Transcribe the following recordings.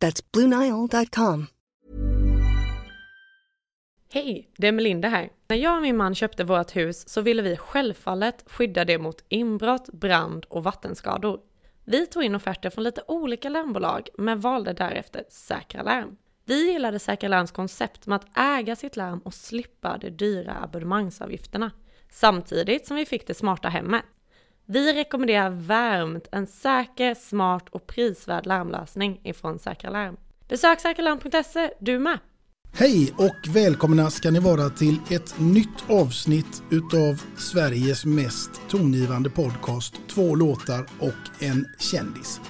That's BlueNile.com. Hej, det är Melinda här. När jag och min man köpte vårt hus så ville vi självfallet skydda det mot inbrott, brand och vattenskador. Vi tog in offerter från lite olika larmbolag men valde därefter Säkra Larm. Vi gillade Säkra Larms koncept med att äga sitt larm och slippa de dyra abonnemangsavgifterna. Samtidigt som vi fick det smarta hemmet. Vi rekommenderar varmt en säker, smart och prisvärd larmlösning ifrån Säkra Larm. Besök säkralarm.se du med! Hej och välkomna ska ni vara till ett nytt avsnitt utav Sveriges mest tongivande podcast Två låtar och en kändis.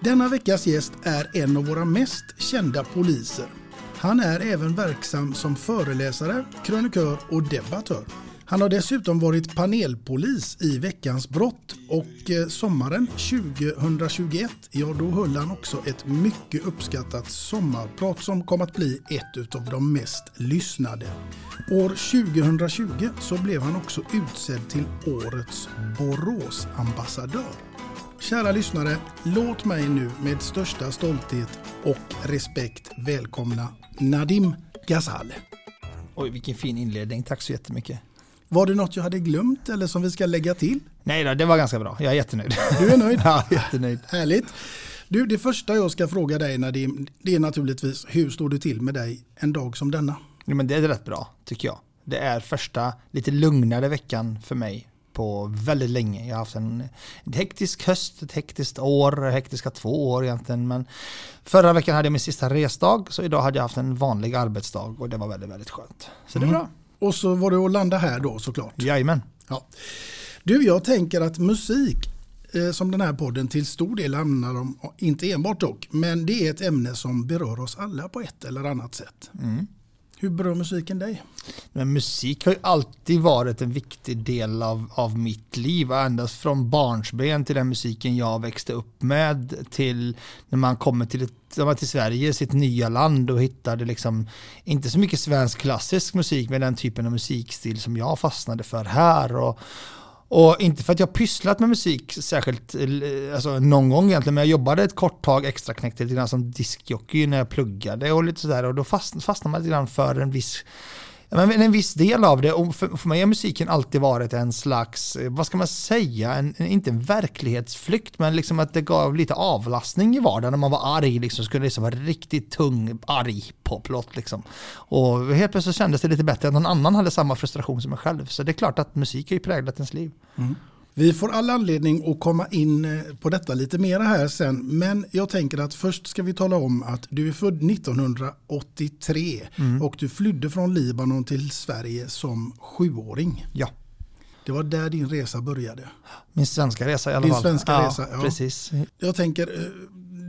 Denna veckas gäst är en av våra mest kända poliser. Han är även verksam som föreläsare, krönikör och debattör. Han har dessutom varit panelpolis i Veckans brott och eh, sommaren 2021, ja då höll han också ett mycket uppskattat sommarprat som kom att bli ett av de mest lyssnade. År 2020 så blev han också utsedd till Årets Boråsambassadör. Kära lyssnare, låt mig nu med största stolthet och respekt välkomna Nadim Ghazal. Oj, vilken fin inledning. Tack så jättemycket. Var det något jag hade glömt eller som vi ska lägga till? Nej då, det var ganska bra. Jag är jättenöjd. Du är nöjd? ja, jättenöjd. Härligt. Du, det första jag ska fråga dig Nadim, det är naturligtvis hur står det till med dig en dag som denna? Ja, men det är rätt bra, tycker jag. Det är första lite lugnare veckan för mig på väldigt länge. Jag har haft en, en hektisk höst, ett hektiskt år, hektiska två år egentligen. Men förra veckan hade jag min sista resdag, så idag hade jag haft en vanlig arbetsdag och det var väldigt, väldigt skönt. Så det är Mm. bra. Och så var det att landa här då såklart. Jajamän. Ja. Du, jag tänker att musik eh, som den här podden till stor del handlar om, inte enbart dock, men det är ett ämne som berör oss alla på ett eller annat sätt. Hur berör musiken dig? Men musik har ju alltid varit en viktig del av, av mitt liv. Ända från barnsben till den musiken jag växte upp med till när man kommer till, ett, till Sverige, sitt nya land och hittade liksom inte så mycket svensk klassisk musik med den typen av musikstil som jag fastnade för här. Och, och inte för att jag pysslat med musik särskilt, eh, alltså någon gång egentligen, men jag jobbade ett kort tag extra knäckte lite grann som diskjockey när jag pluggade och lite sådär och då fast, fastnade man lite grann för en viss men en viss del av det och för, för mig har musiken alltid varit en slags, eh, vad ska man säga, en, en, inte en verklighetsflykt men liksom att det gav lite avlastning i vardagen när man var arg liksom skulle det liksom vara riktigt tung arg poplåt liksom. Och helt plötsligt kändes det lite bättre att någon annan hade samma frustration som en själv så det är klart att musik har ju präglat ens liv. Mm. Vi får all anledning att komma in eh, på detta lite mera här sen. Men jag tänker att först ska vi tala om att du är född 1983 och du flydde från Libanon till Sverige som sjuåring. Ja, Det var där din resa började. min svenska resa i alla Din fall. svenska ja, resa, ja. Precis. Jag tänker, eh,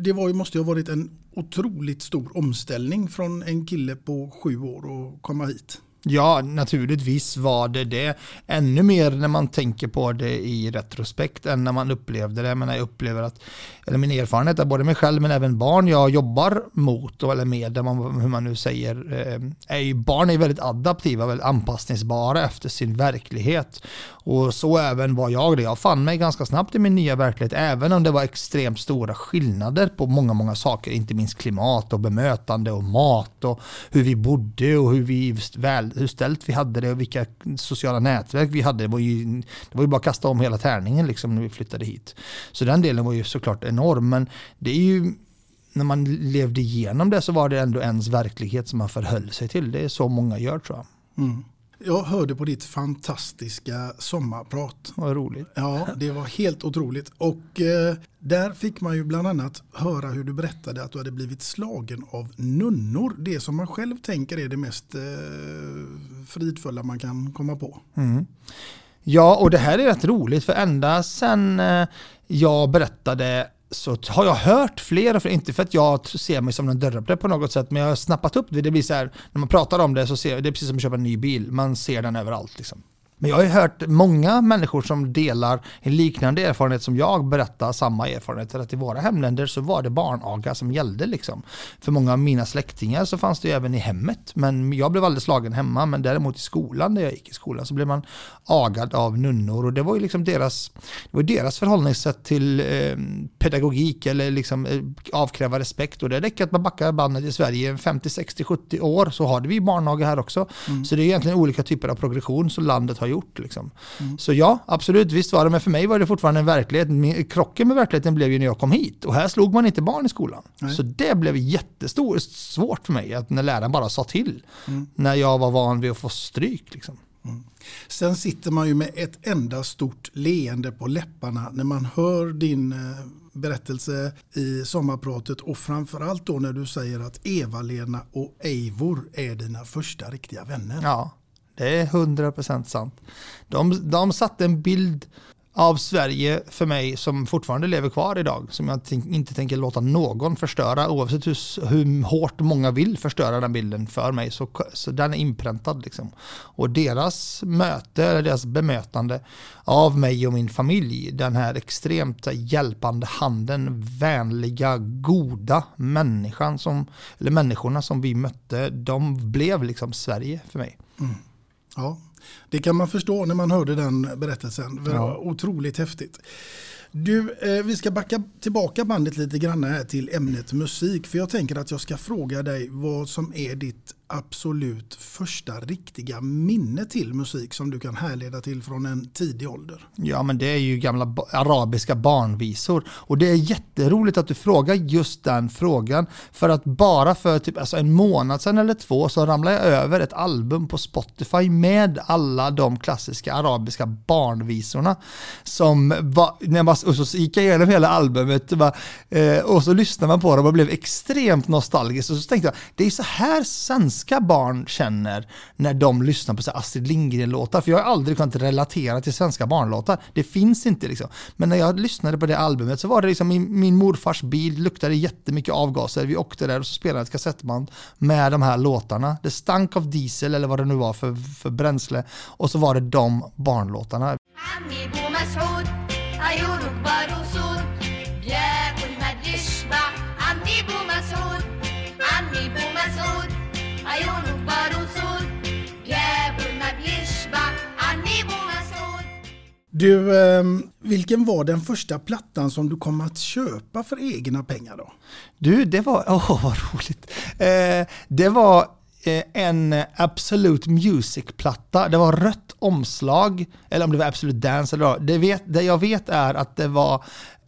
det var, ju- måste ju ha varit en otroligt stor omställning från en kille på sju år och komma hit. Ja, naturligtvis var det det. Ännu mer när man tänker på det i retrospekt än när man upplevde det. Men jag upplever att, eller min erfarenhet är både mig själv men även barn jag jobbar mot, eller med, där man, hur man nu säger, eh, är ju, barn är väldigt adaptiva, väldigt anpassningsbara efter sin verklighet. Och så även var jag det. Jag fann mig ganska snabbt i min nya verklighet, även om det var extremt stora skillnader på många, många saker, inte minst klimat och bemötande och mat och hur vi bodde och hur, vi väl, hur ställt vi hade det och vilka sociala nätverk vi hade. Det var ju, det var ju bara att kasta om hela tärningen liksom när vi flyttade hit. Så den delen var ju såklart enorm, men det är ju när man levde igenom det så var det ändå ens verklighet som man förhöll sig till. Det är så många gör tror jag. Mm. Jag hörde på ditt fantastiska sommarprat. Vad roligt. Ja, det var helt otroligt. Och eh, där fick man ju bland annat höra hur du berättade att du hade blivit slagen av nunnor. Det som man själv tänker är det mest eh, fridfulla man kan komma på. Mm. Ja, och det här är rätt roligt för ända sedan eh, jag berättade så har jag hört fler och fler, inte för att jag ser mig som en dörröppnare på något sätt, men jag har snappat upp det. Det blir så här, när man pratar om det så ser det är precis som att köpa en ny bil, man ser den överallt liksom. Men jag har ju hört många människor som delar en liknande erfarenhet som jag berättar samma erfarenheter. Att i våra hemländer så var det barnaga som gällde. Liksom. För många av mina släktingar så fanns det ju även i hemmet. Men jag blev aldrig slagen hemma. Men däremot i skolan, där jag gick i skolan, så blev man agad av nunnor. Och det var ju liksom deras, det var deras förhållningssätt till eh, pedagogik eller liksom eh, avkräva respekt. Och det räcker att man backar bandet i Sverige 50, 60, 70 år så har vi barnaga här också. Mm. Så det är egentligen olika typer av progression som landet har gjort. Liksom. Mm. Så ja, absolut, visst var det, men för mig var det fortfarande en verklighet. Krocken med verkligheten blev ju när jag kom hit och här slog man inte barn i skolan. Nej. Så det blev jättestort, svårt för mig att när läraren bara sa till. Mm. När jag var van vid att få stryk. Liksom. Mm. Sen sitter man ju med ett enda stort leende på läpparna när man hör din berättelse i sommarpratet och framförallt då när du säger att Eva-Lena och Eivor är dina första riktiga vänner. Ja, det är 100% sant. De, de satte en bild av Sverige för mig som fortfarande lever kvar idag. Som jag inte tänker låta någon förstöra oavsett hur, hur hårt många vill förstöra den bilden för mig. Så, så den är inpräntad. Liksom. Och deras möte, eller deras bemötande av mig och min familj, den här extremt hjälpande handen, vänliga, goda människan som, eller människorna som vi mötte, de blev liksom Sverige för mig. Mm. Ja, det kan man förstå när man hörde den berättelsen. Det var ja. otroligt häftigt. Du, eh, vi ska backa tillbaka bandet lite grann här till ämnet musik. För jag tänker att jag ska fråga dig vad som är ditt absolut första riktiga minne till musik som du kan härleda till från en tidig ålder? Ja, men det är ju gamla arabiska barnvisor. Och det är jätteroligt att du frågar just den frågan. För att bara för typ alltså en månad sedan eller två så ramlade jag över ett album på Spotify med alla de klassiska arabiska barnvisorna. Som var, när man, och så gick jag igenom hela albumet och, eh, och så lyssnade man på dem och blev extremt nostalgisk. Och så tänkte jag, det är så här svenska barn känner när de lyssnar på så Astrid Lindgren-låtar. För jag har aldrig kunnat relatera till svenska barnlåtar. Det finns inte liksom. Men när jag lyssnade på det albumet så var det liksom min, min morfars bil luktade jättemycket avgaser. Vi åkte där och så spelade ett kassettband med de här låtarna. Det stank av diesel eller vad det nu var för, för bränsle. Och så var det de barnlåtarna. Du, eh, vilken var den första plattan som du kom att köpa för egna pengar då? Du, det var, åh oh, vad roligt. Eh, det var Eh, en Absolute Music-platta. Det var rött omslag, eller om det var Absolute Dance. Eller vad det, vet, det jag vet är att det var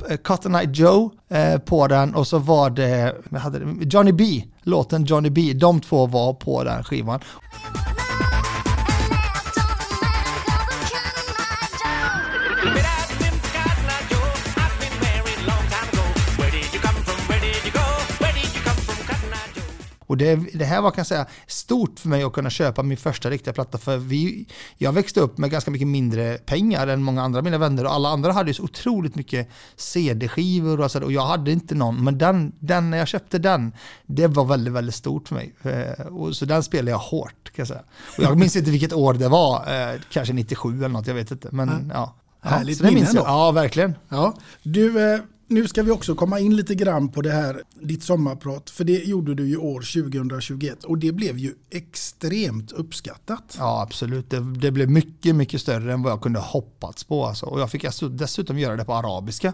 eh, Cotton Eye Joe eh, på den och så var det, hade det Johnny B, låten Johnny B. De två var på den skivan. Och det, det här var kan jag säga stort för mig att kunna köpa min första riktiga platta. För vi, jag växte upp med ganska mycket mindre pengar än många andra mina vänner och alla andra hade ju så otroligt mycket CD-skivor och, så, och jag hade inte någon. Men den, den, när jag köpte den, det var väldigt, väldigt stort för mig. Eh, och, så den spelade jag hårt kan jag säga. Och jag minns inte vilket år det var, eh, kanske 97 eller något, jag vet inte. Men mm. ja. Härligt ja, minne jag. Ja, verkligen. Ja. Du, eh, nu ska vi också komma in lite grann på det här, ditt sommarprat. För det gjorde du ju år 2021 och det blev ju extremt uppskattat. Ja, absolut. Det, det blev mycket, mycket större än vad jag kunde hoppats på. Alltså. Och jag fick alltså dessutom göra det på arabiska.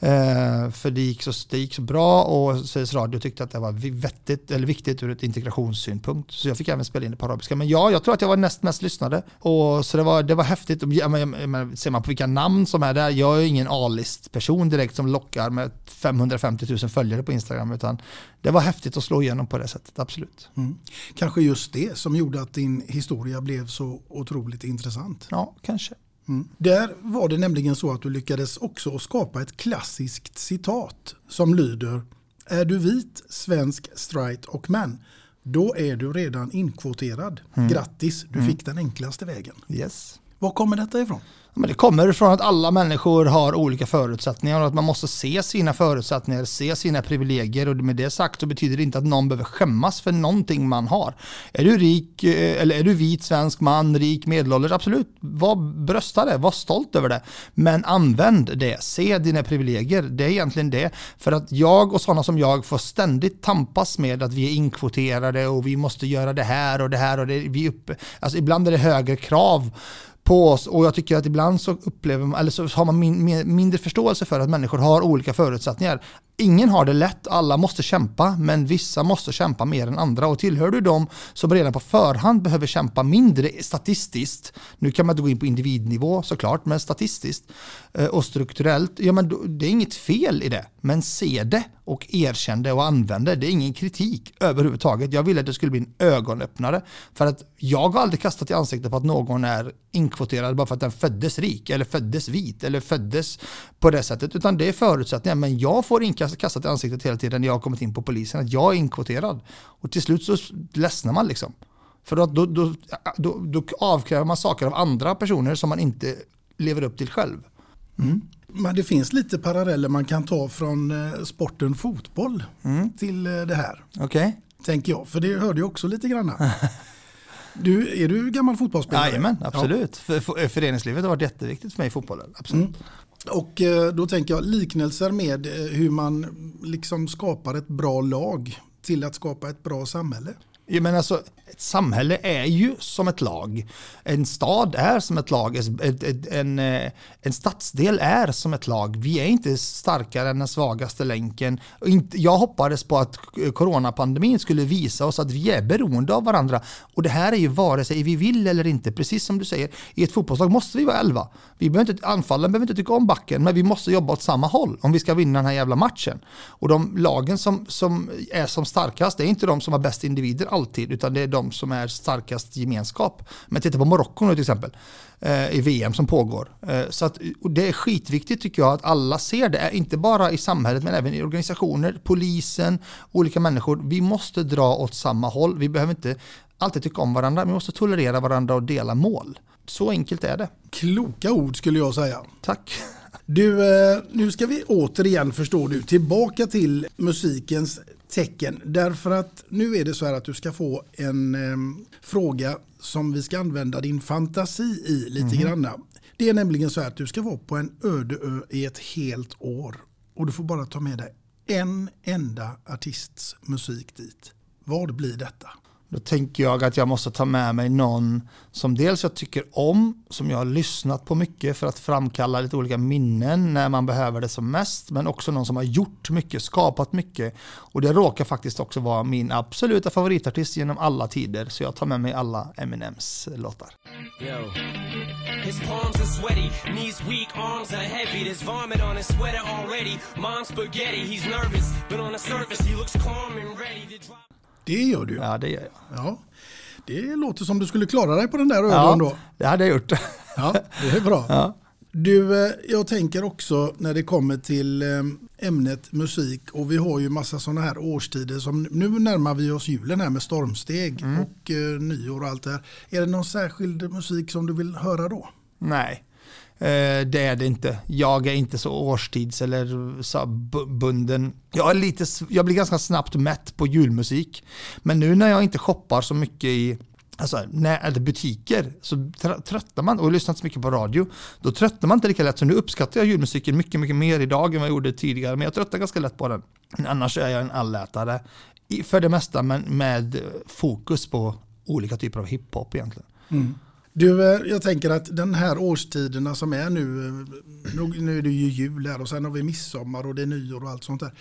Eh, för det gick, så, det gick så bra och Sveriges Radio tyckte att det var vettigt, eller viktigt ur ett integrationssynpunkt. Så jag fick även spela in det på arabiska. Men ja, jag tror att jag var näst mest lyssnade. Och, så det var, det var häftigt. Ja, men, men, ser man på vilka namn som är där, jag är ingen A-list-person direkt som lockar lockar med 550 000 följare på Instagram. Utan det var häftigt att slå igenom på det sättet, absolut. Mm. Kanske just det som gjorde att din historia blev så otroligt intressant. Ja, kanske. Mm. Där var det nämligen så att du lyckades också skapa ett klassiskt citat som lyder Är du vit, svensk, straight och man då är du redan inkvoterad. Mm. Grattis, du mm. fick den enklaste vägen. Yes. Var kommer detta ifrån? Men det kommer från att alla människor har olika förutsättningar och att man måste se sina förutsättningar, se sina privilegier. Och med det sagt så betyder det inte att någon behöver skämmas för någonting man har. Är du rik eh, eller är du vit svensk man, rik medelålders, absolut, var brösta det, var stolt över det. Men använd det, se dina privilegier, det är egentligen det. För att jag och sådana som jag får ständigt tampas med att vi är inkvoterade och vi måste göra det här och det här och det, vi uppe, alltså ibland är det högre krav på oss och jag tycker att ibland så upplever man, eller så har man min, mindre förståelse för att människor har olika förutsättningar. Ingen har det lätt, alla måste kämpa, men vissa måste kämpa mer än andra. Och tillhör du dem som redan på förhand behöver kämpa mindre statistiskt, nu kan man inte gå in på individnivå såklart, men statistiskt eh, och strukturellt, ja men det är inget fel i det. Men se det och erkände och använde. det. Det är ingen kritik överhuvudtaget. Jag ville att det skulle bli en ögonöppnare. För att jag har aldrig kastat i ansiktet på att någon är inkvoterad bara för att den föddes rik eller föddes vit eller föddes på det sättet. Utan det är förutsättningar. Men jag får inkastat i ansiktet hela tiden när jag har kommit in på polisen att jag är inkvoterad. Och till slut så ledsnar man liksom. För då, då, då, då, då avkräver man saker av andra personer som man inte lever upp till själv. Mm. Men det finns lite paralleller man kan ta från eh, sporten fotboll mm. till eh, det här. Okej. Okay. Tänker jag, för det hörde jag också lite grann. Du, är du gammal fotbollsspelare? Jajamän, absolut. Ja. För, föreningslivet har varit jätteviktigt för mig i fotbollen. Absolut. Mm. Och eh, då tänker jag liknelser med hur man liksom skapar ett bra lag till att skapa ett bra samhälle. Jag menar alltså, ett samhälle är ju som ett lag. En stad är som ett lag. En, eh, en stadsdel är som ett lag. Vi är inte starkare än den svagaste länken. Jag hoppades på att coronapandemin skulle visa oss att vi är beroende av varandra. Och det här är ju vare sig vi vill eller inte. Precis som du säger, i ett fotbollslag måste vi vara elva. Vi behöver inte, anfallen behöver inte tycka om backen, men vi måste jobba åt samma håll om vi ska vinna den här jävla matchen. Och de lagen som, som är som starkast, det är inte de som har bäst individer alltid, utan det är de som är starkast gemenskap. Men titta på Marocko nu till exempel, eh, i VM som pågår. Eh, så att, det är skitviktigt tycker jag att alla ser det, inte bara i samhället men även i organisationer, polisen, olika människor. Vi måste dra åt samma håll. Vi behöver inte alltid tycka om varandra, vi måste tolerera varandra och dela mål. Så enkelt är det. Kloka ord skulle jag säga. Tack. Du, eh, nu ska vi återigen förstår du tillbaka till musikens tecken. Därför att nu är det så här att du ska få en eh, fråga som vi ska använda din fantasi i lite mm. granna. Det är nämligen så här att du ska vara på en öde ö i ett helt år. Och du får bara ta med dig en enda artists musik dit. Vad blir detta? Då tänker jag att jag måste ta med mig någon som dels jag tycker om, som jag har lyssnat på mycket för att framkalla lite olika minnen när man behöver det som mest, men också någon som har gjort mycket, skapat mycket. Och det råkar faktiskt också vara min absoluta favoritartist genom alla tider, så jag tar med mig alla Eminems låtar. Yo. His palms are sweaty, knees weak, arms are heavy. There's vomit on his sweater already. Mom's spaghetti, he's nervous, but on the surface he looks calm and ready to drop. Det gör du. Ja, det gör jag. Ja. Det låter som du skulle klara dig på den där ja, då. det hade jag gjort. Ja, det är bra. Ja. Du, eh, jag tänker också när det kommer till eh, ämnet musik och vi har ju massa sådana här årstider som nu närmar vi oss julen här med stormsteg Mm. och eh, nyår och allt det här. Är det någon särskild musik som du vill höra då? Nej, Eh, det är det inte. Jag är inte så årstids eller så bunden. Jag, är lite, jag blir ganska snabbt mätt på julmusik. Men nu när jag inte shoppar så mycket i Alltså, när, eller butiker så tröttnar man och lyssnar inte så mycket på radio. Då tröttnar man inte lika lätt. Så nu uppskattar jag julmusiken mycket, mycket mer idag än vad jag gjorde tidigare. Men jag tröttnar ganska lätt på den. Men annars är jag en allätare. För det mesta men med fokus på olika typer av hiphop egentligen. Mm. Du, eh, jag tänker att den här årstiderna som är nu, eh, nu, är det ju jul här och sen har vi midsommar och det är nyår och allt sånt där.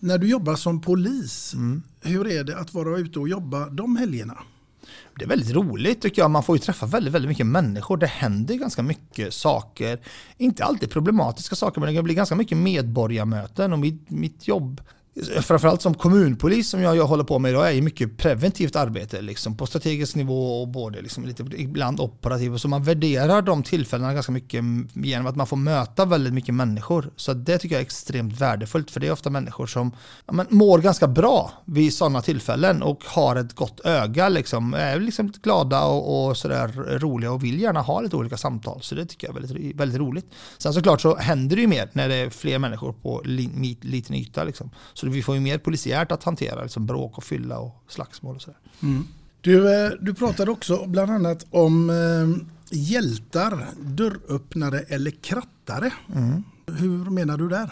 När du jobbar som polis, hur är det att vara ute och jobba de helgerna? Det är väldigt roligt tycker jag. Man får ju träffa väldigt, väldigt mycket människor. Det händer ganska mycket saker. Inte alltid problematiska saker, men det kan bli ganska mycket medborgarmöten. Och mitt, mitt jobb, framförallt som kommunpolis som jag, jag håller på med idag, är ju mycket preventivt arbete. Liksom, på strategisk nivå och både liksom lite, ibland operativt. Så man värderar de tillfällena ganska mycket genom att man får möta väldigt mycket människor. Så det tycker jag är extremt värdefullt. För det är ofta människor som ja, men, mår ganska bra vid sådana tillfällen och har ett gott öga. Liksom, är liksom lite glada och, och sådär roliga och vill gärna ha lite olika samtal. Så det tycker jag är väldigt, väldigt roligt. Sen såklart så händer det ju mer när det är fler människor på li, liten yta. Liksom. Så vi får ju mer polisiärt att hantera, liksom bråk och fylla och slagsmål och sådär. Du, eh, du pratade också bland annat om eh, hjältar, dörröppnare eller krattare. Hur menar du där?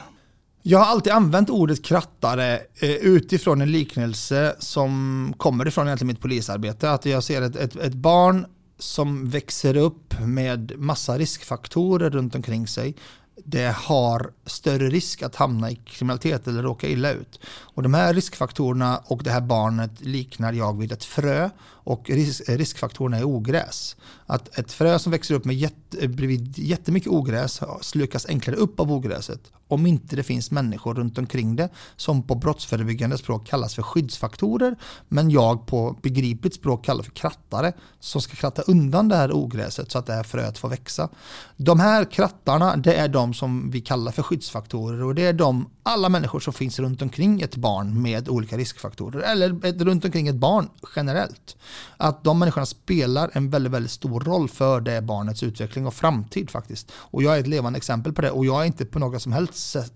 Jag har alltid använt ordet krattare eh, utifrån en liknelse som kommer ifrån egentligen mitt polisarbete. Att jag ser ett, ett, ett barn som växer upp med massa riskfaktorer runt omkring sig. Det har större risk att hamna i kriminalitet eller råka illa ut. Och de här riskfaktorerna och det här barnet liknar jag vid ett frö och risk, riskfaktorerna är ogräs. Att ett frö som växer upp med jätte, bredvid jättemycket ogräs slukas enklare upp av ogräset om inte det finns människor runt omkring det som på brottsförebyggande språk kallas för skyddsfaktorer men jag på begripligt språk kallar för krattare som ska kratta undan det här ogräset så att det här fröet får växa. De här krattarna det är de som vi kallar för skyddsfaktorer och det är de alla människor som finns runt omkring ett barn med olika riskfaktorer eller ett, runt omkring ett barn generellt. Att de människorna spelar en väldigt, väldigt stor roll för det barnets utveckling och framtid faktiskt. Och jag är ett levande exempel på det och jag är inte på något som helst sätt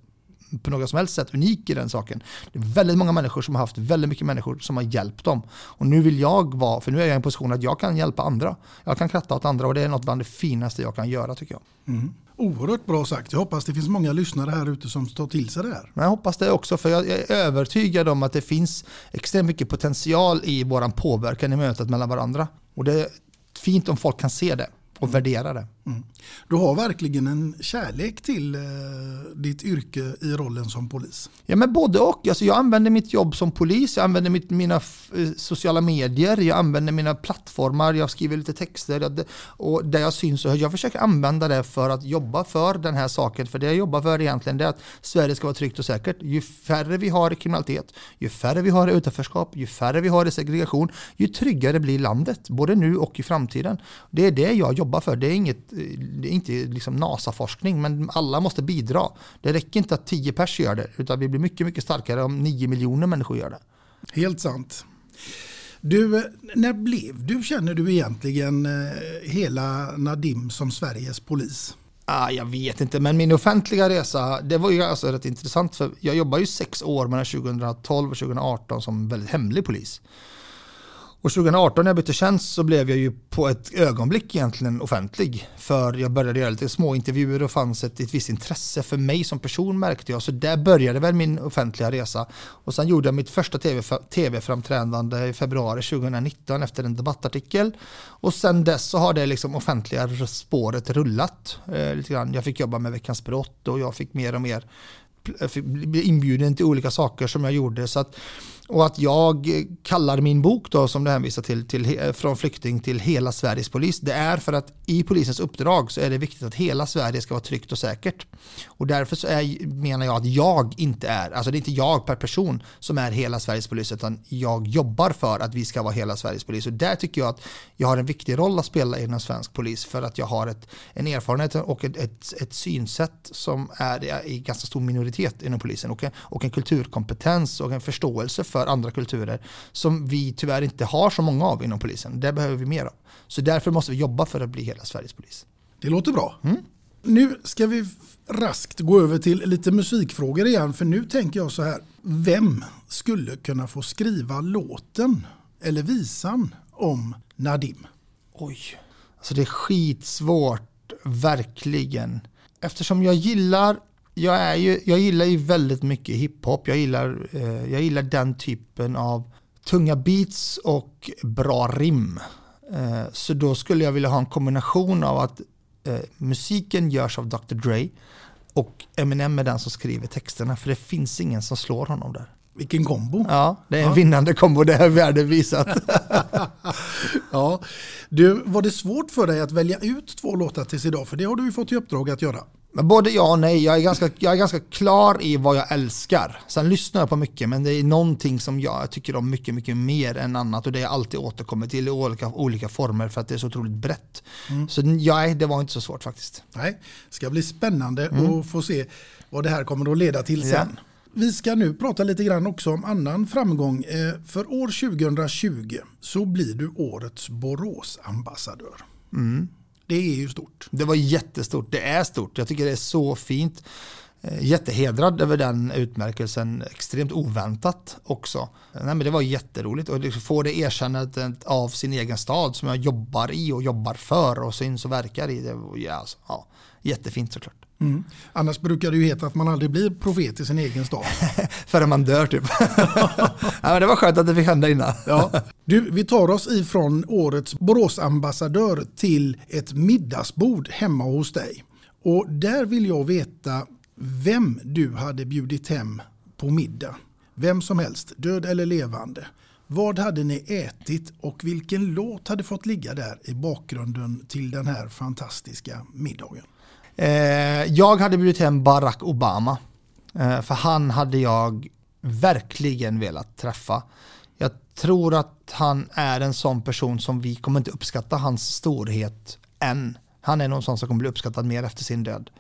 på något som helst sätt unik i den saken. Det är väldigt många människor som har haft väldigt mycket människor som har hjälpt dem. Och nu vill jag vara, för nu är jag i en position att jag kan hjälpa andra. Jag kan kratta åt andra och det är något bland det finaste jag kan göra tycker jag. Oerhört bra sagt. Jag hoppas det finns många lyssnare här ute som tar till sig det här. Men jag hoppas det också för jag är övertygad om att det finns extremt mycket potential i våran påverkan i mötet mellan varandra. Och det är fint om folk kan se det och värdera det. Mm. Du har verkligen en kärlek till eh, ditt yrke i rollen som polis. Ja men både och. Alltså, jag använder mitt jobb som polis, jag använder mitt, mina eh, sociala medier, jag använder mina plattformar, jag skriver lite texter jag, och där jag syns och. Jag försöker använda det för att jobba för den här saken. För det jag jobbar för egentligen är att Sverige ska vara tryggt och säkert. Ju färre vi har i kriminalitet, ju färre vi har i utanförskap, ju färre vi har i segregation, ju tryggare blir landet, både nu och i framtiden. Det är det jag jobbar för. Det är, inget, det är inte liksom NASA-forskning, men alla måste bidra. Det räcker inte att 10 pers gör det, utan vi blir mycket, mycket starkare om 9 miljoner människor gör det. Helt sant. Du, när blev du, känner du egentligen eh, hela Nadim som Sveriges polis? Ah, jag vet inte, men min offentliga resa, det var ju alltså rätt intressant för jag jobbade ju sex år mellan 2012 och 2018 som väldigt hemlig polis. Och 2018 när jag bytte tjänst så blev jag ju på ett ögonblick egentligen offentlig. För jag började göra lite små intervjuer och fanns ett, ett visst intresse för mig som person märkte jag. Så där började väl min offentliga resa. Och sen gjorde jag mitt första TV tv-framträdande i februari 2019 efter en debattartikel. Och sen dess så har det liksom offentliga spåret rullat eh, lite grann. Jag fick jobba med Veckans brott och jag fick mer och mer bli inbjuden till olika saker som jag gjorde. Så att och att jag kallar min bok då som du hänvisar till, till Från flykting till Hela Sveriges polis. Det är för att i polisens uppdrag så är det viktigt att hela Sverige ska vara tryggt och säkert. Och därför så är, menar jag att jag inte är, alltså det är inte jag per person som är hela Sveriges polis utan jag jobbar för att vi ska vara hela Sveriges polis. Och där tycker jag att jag har en viktig roll att spela inom svensk polis för att jag har ett, en erfarenhet och ett, ett, ett synsätt som är i ganska stor minoritet inom polisen och en, och en kulturkompetens och en förståelse för andra kulturer som vi tyvärr inte har så många av inom polisen. Det behöver vi mer av. Så därför måste vi jobba för att bli hela Sveriges polis. Det låter bra. Mm. Nu ska vi raskt gå över till lite musikfrågor igen för nu tänker jag så här. Vem skulle kunna få skriva låten eller visan om Nadim? Oj, alltså det är skitsvårt, verkligen. Eftersom jag gillar jag, är ju, jag gillar ju väldigt mycket hiphop. Jag gillar, eh, jag gillar den typen av tunga beats och bra rim. Eh, så då skulle jag vilja ha en kombination av att eh, musiken görs av Dr. Dre och Eminem är den som skriver texterna för det finns ingen som slår honom där. Vilken kombo. Ja, det är en ja. vinnande kombo, det har världen visat. ja. Du, var det svårt för dig att välja ut två låtar tills idag? För det har du ju fått i uppdrag att göra. Men både ja och nej. Jag är, ganska, jag är ganska klar i vad jag älskar. Sen lyssnar jag på mycket, men det är någonting som jag tycker om mycket, mycket mer än annat. Och det jag alltid återkommer till i olika, olika former för att det är så otroligt brett. Mm. Så ja, det var inte så svårt faktiskt. Nej, det ska bli spännande mm. att få se vad det här kommer att leda till sen. Ja. Vi ska nu prata lite grann också om annan framgång. Eh, för år 2020 så blir du årets Boråsambassadör. Mm. Det är ju stort. Det var jättestort. Det är stort. Jag tycker det är så fint. Eh, jättehedrad över den utmärkelsen. Extremt oväntat också. Nej, men det var jätteroligt och liksom få det erkännandet av sin egen stad som jag jobbar i och jobbar för och syns och verkar i. Det var, ja, alltså, ja, jättefint såklart. Mm. Annars brukar det ju heta att man aldrig blir profet i sin egen stad. Förrän man dör typ. ja, men det var skönt att det fick hända innan. ja. Du, vi tar oss ifrån årets Boråsambassadör till ett middagsbord hemma hos dig. Och där vill jag veta vem du hade bjudit hem på middag. Vem som helst, död eller levande. Vad hade ni ätit och vilken låt hade fått ligga där i bakgrunden till den här fantastiska middagen? Eh, jag hade bjudit hem Barack Obama. Eh, för han hade jag verkligen velat träffa. Jag tror att han är en sån person som vi kommer inte uppskatta hans storhet än. Han är någon sån som kommer bli uppskattad mer efter sin död.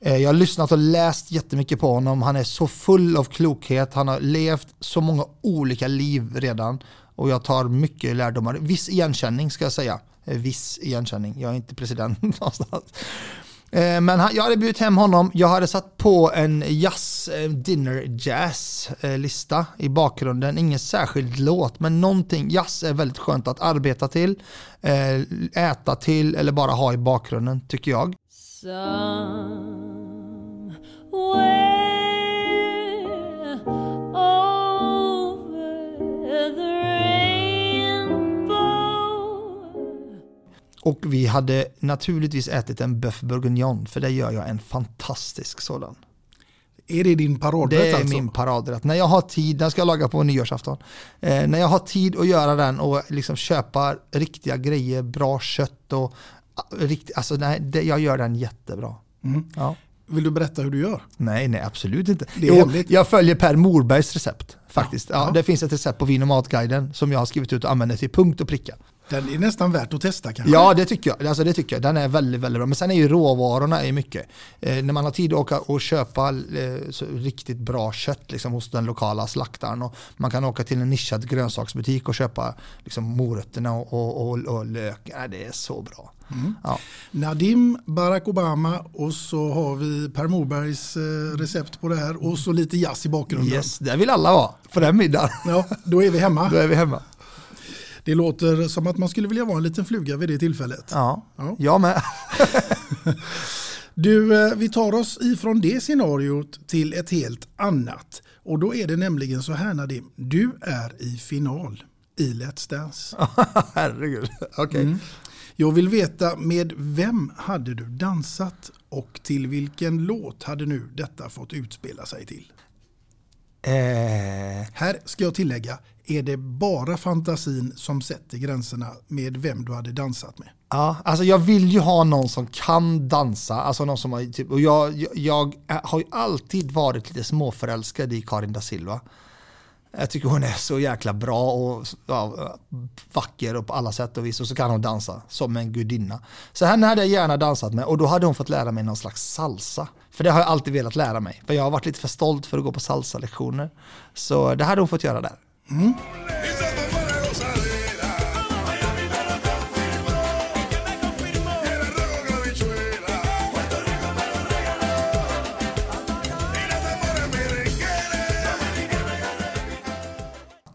Eh, jag har lyssnat och läst jättemycket på honom. Han är så full av klokhet. Han har levt så många olika liv redan. Och jag tar mycket lärdomar. Viss igenkänning ska jag säga. Eh, viss igenkänning. Jag är inte president någonstans. Eh, men jag hade bjudit hem honom, jag hade satt på en jazz-dinner-jazz-lista eh, eh, i bakgrunden. Ingen särskild låt, men någonting. Jazz är väldigt skönt att arbeta till, äta till eller bara ha i bakgrunden tycker jag. Somewhere Och vi hade naturligtvis ätit en bœuf bourguignon, för det gör jag en fantastisk sådan. Är det din paradrätt Det är alltså? min paradrätt. När jag har tid, den ska jag laga på nyårsafton. Eh, när jag har tid att göra den och liksom köpa riktiga grejer, bra kött och rikt, alltså nej, det, jag gör den jättebra. Mm. Ja. Vill du berätta hur du gör? Nej, nej absolut inte. Jo, jag följer Per Morbergs recept faktiskt. Ja, ja. Det finns ett recept på Vin och matguiden som jag har skrivit ut och använder till punkt och pricka. Den är nästan värt att testa kanske? Ja, det tycker jag. Alltså, det tycker jag. Den är väldigt, väldigt bra. Men sen är ju råvarorna är mycket. Eh, när man har tid att åka och köpa eh, riktigt bra kött liksom, hos den lokala slaktaren och man kan åka till en nischad grönsaksbutik och köpa liksom, morötterna och, och, och, och lök. Ja, det är så bra. Mm. Ja. Nadim, Barack Obama och så har vi Per Morbergs eh, recept på det här och så lite jazz i bakgrunden. Yes, där vill alla vara på den middagen. Ja, då är vi hemma. då är vi hemma. Det låter som att man skulle vilja vara en liten fluga vid det tillfället. Ja, ja. jag med. du, eh, vi tar oss ifrån det scenariot till ett helt annat. Och då är det nämligen så här Nadim, du är i final i Let's Dance. Herregud, okej. Okay. Mm. Jag vill veta med vem hade du dansat och till vilken låt hade nu detta fått utspela sig till? Eh, här Här ska jag tillägga, är det bara fantasin som sätter gränserna med vem du hade dansat med? Ja, alltså jag vill ju ha någon som kan dansa, alltså någon som har, typ, och jag, jag, jag har ju alltid varit lite småförälskad i Karin da Silva. Jag tycker hon är så jäkla bra och ja, vacker och på alla sätt och vis och så kan hon dansa som en gudinna. Så henne hade jag gärna dansat med och då hade hon fått lära mig någon slags salsa. För det har jag alltid velat lära mig. För jag har varit lite för stolt för att gå på salsa-lektioner. Så det hade hon fått göra där. Mm.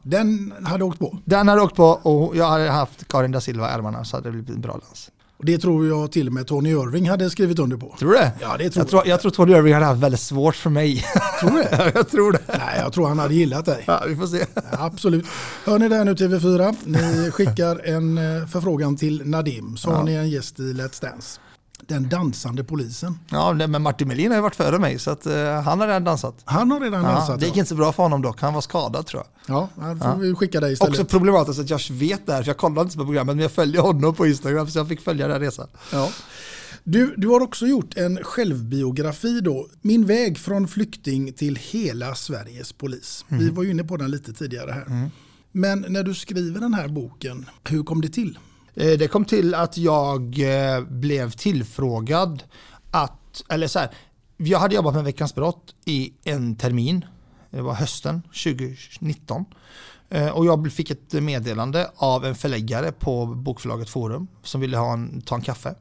Den hade åkt på. Den hade åkt på och jag hade haft Karin da Silva i ärmarna så hade det blivit en bra dans. Det tror jag till och med Tony Irving hade skrivit under på. Tror du det? Ja, det tror jag. Tror, jag tror Tony Irving hade haft väldigt svårt för mig. Tror du det? jag tror det. Nej, jag tror han hade gillat dig. Ja, vi får se. Ja, absolut. Hör ni det nu TV4? Ni skickar en eh, förfrågan till Nadim så Ja. har ni en gäst i Let's Dance. Den dansande polisen. Ja, men Martin Melin har ju varit före mig så att, uh, han har redan dansat. Han har redan Ja, dansat. det gick ja. inte så bra för honom dock, han var skadad tror jag. Ja, här får vi skicka dig istället. Också problematiskt att jag vet det här, för jag kollar inte på programmet, men jag följer honom på Instagram så jag fick följa den resan. Ja. Du, du har också gjort en självbiografi då. Min väg från flykting till hela Sveriges polis. Vi Mm. var ju inne på den lite tidigare här. Men när du skriver den här boken, hur kom det till? Eh, det kom till att jag eh, blev tillfrågad att, eller så här, jag hade jobbat med Veckans brott i en termin, det var hösten 2019. Eh, och jag fick ett meddelande av en förläggare på bokförlaget Forum som ville ha en, ta en kaffe.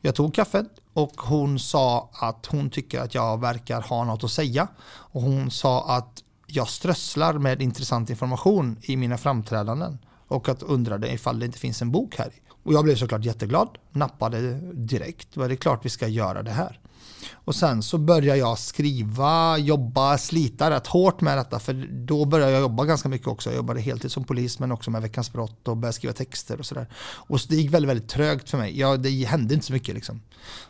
Jag tog kaffet och hon sa att hon tycker att jag verkar ha något att säga. Och hon sa att jag strösslar med intressant information i mina framträdanden och att undrade ifall det inte finns en bok här. Och jag blev såklart jätteglad, nappade direkt. Var det är klart vi ska göra det här. Och sen så började jag skriva, jobba, slita rätt hårt med detta. För då började jag jobba ganska mycket också. Jag jobbade heltid som polis men också med Veckans brott och började skriva texter och sådär. Och så det gick väldigt, väldigt trögt för mig. Ja, det hände inte så mycket liksom.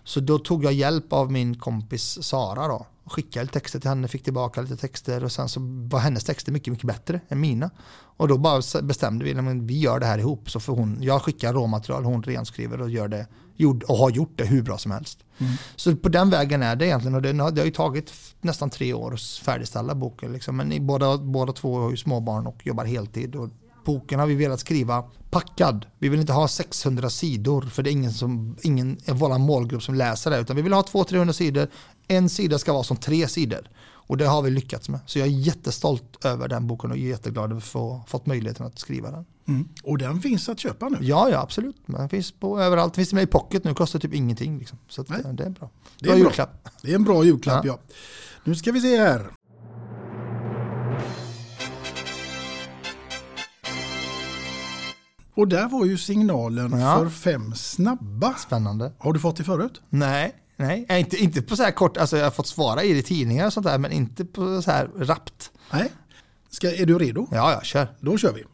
Så då tog jag hjälp av min kompis Sara då. Skickade texter till henne, fick tillbaka lite texter och sen så var hennes texter mycket, mycket bättre än mina. Och då bara bestämde vi, att vi gör det här ihop. Så för hon, jag skickar råmaterial, hon renskriver och gör det, och har gjort det hur bra som helst. Så på den vägen är det egentligen och det, har- det har ju tagit nästan tre år att färdigställa boken. Liksom. Men båda, båda två har ju småbarn och jobbar heltid. Och boken har vi velat skriva packad. Vi vill inte ha 600 sidor för det är ingen, som, ingen i vår målgrupp som läser det. Utan vi vill ha 200-300 sidor. En sida ska vara som tre sidor. Och det har vi lyckats med. Så jag är jättestolt över den boken och jätteglad över att få fått möjligheten att skriva den. Mm. Och den finns att köpa nu. Ja, ja absolut. Den finns på överallt. Finns med i pocket nu. Kostar typ ingenting. Liksom. Så eh, det är bra. Det Bra är bra. julklapp. Det är en bra julklapp ja. Ja. Nu ska vi se här. Och där var ju signalen Ja. för fem snabba. Spännande. Har du fått det förut? Nej, nej. Eh, Inte, inte på så här kort, alltså jag har fått svara i det tidningar och sånt där, men inte på så här rappt. Nej. Ska, är du redo? Ja, ja, kör. Då kör vi.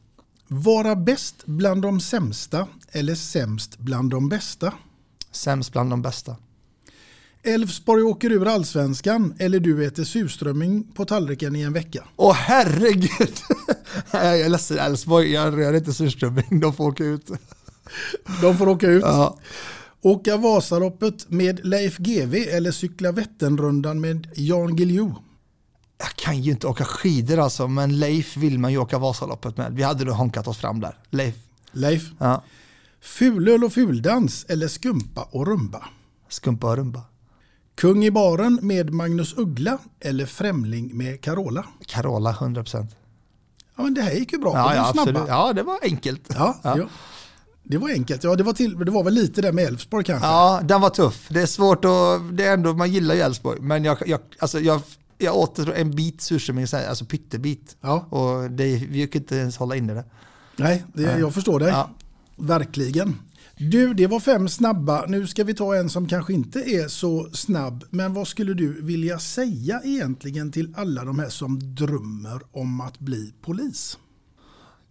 Vara bäst bland de sämsta eller sämst bland de bästa? Sämst bland de bästa. Elfsborg åker ur allsvenskan eller du äter surströmming på tallriken i en vecka? Åh herregud! jag är ledsen Elfsborg, jag rör inte surströmming, de får åka ut. De får åka ut. Ja. Åka Vasaloppet med Leif GW eller cykla Vätternrundan med Jan Guillou? Jag kan ju inte åka skidor alltså, men Leif vill man ju åka Vasaloppet med. Vi hade då honkat oss fram där. Leif. Leif. Ja. Fulöl och fuldans eller skumpa och rumba? Skumpa och rumba. Kung i baren med Magnus Uggla eller Främling med Carola? Carola 100%. Ja men det här gick ju bra. Ja, ja, absolut. Ja, det var enkelt. Ja, Ja. ja. Det var enkelt. Ja, det var, till, det var väl lite där med Elfsborg kanske. Ja, den var tuff. Det är svårt att, det är ändå, man gillar ju Elfsborg, men jag, jag, alltså jag, jag åt en bit surströmming, alltså pyttebit. Ja. Och det, vi kunde inte ens hålla inne det. Nej, det, jag förstår dig. Ja. Verkligen. Du, det var fem snabba. Nu ska vi ta en som kanske inte är så snabb. Men vad skulle du vilja säga egentligen till alla de här som drömmer om att bli polis?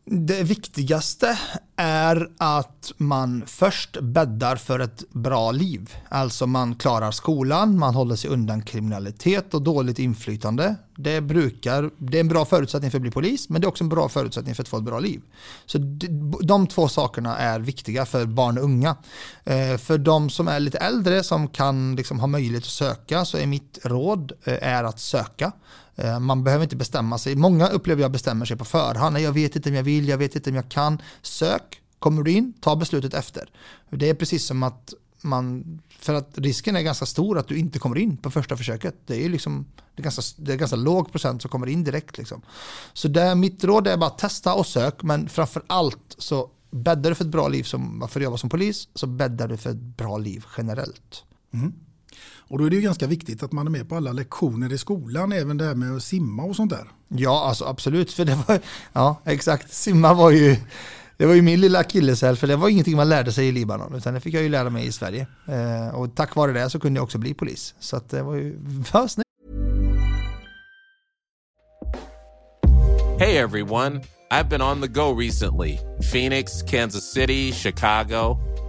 Det viktigaste är att man först bäddar för ett bra liv. Alltså man klarar skolan, man håller sig undan kriminalitet och dåligt inflytande. Det, brukar, det är en bra förutsättning för att bli polis, men det är också en bra förutsättning för att få ett bra liv. Så de två sakerna är viktiga för barn och unga. Eh, för de som är lite äldre, som kan liksom ha möjlighet att söka, så är mitt råd eh, är att söka. Eh, man behöver inte bestämma sig. Många upplever jag bestämmer sig på förhand. Jag vet inte om jag vill, jag vet inte om jag kan. Sök, kommer du in, ta beslutet efter. Det är precis som att man, för att risken är ganska stor att du inte kommer in på första försöket. Det är liksom, det är ganska, det är ganska låg procent som kommer in direkt. Liksom. Så det, mitt råd är bara testa och sök, men framför allt så bäddar du för ett bra liv som, för att jobba som polis, så bäddar du för ett bra liv generellt. Mm. Och då är det ju ganska viktigt att man är med på alla lektioner i skolan, även det här med att simma och sånt där. Ja, alltså absolut. För det var, ja, exakt. Simma var ju, det var ju min lilla akilleshäl, för det var ingenting man lärde sig i Libanon, utan det fick jag ju lära mig i Sverige. Eh, och tack vare det så kunde jag också bli polis. Så att det var ju, snyggt. Hey everyone, I've been on the go recently. Phoenix, Kansas City, Chicago.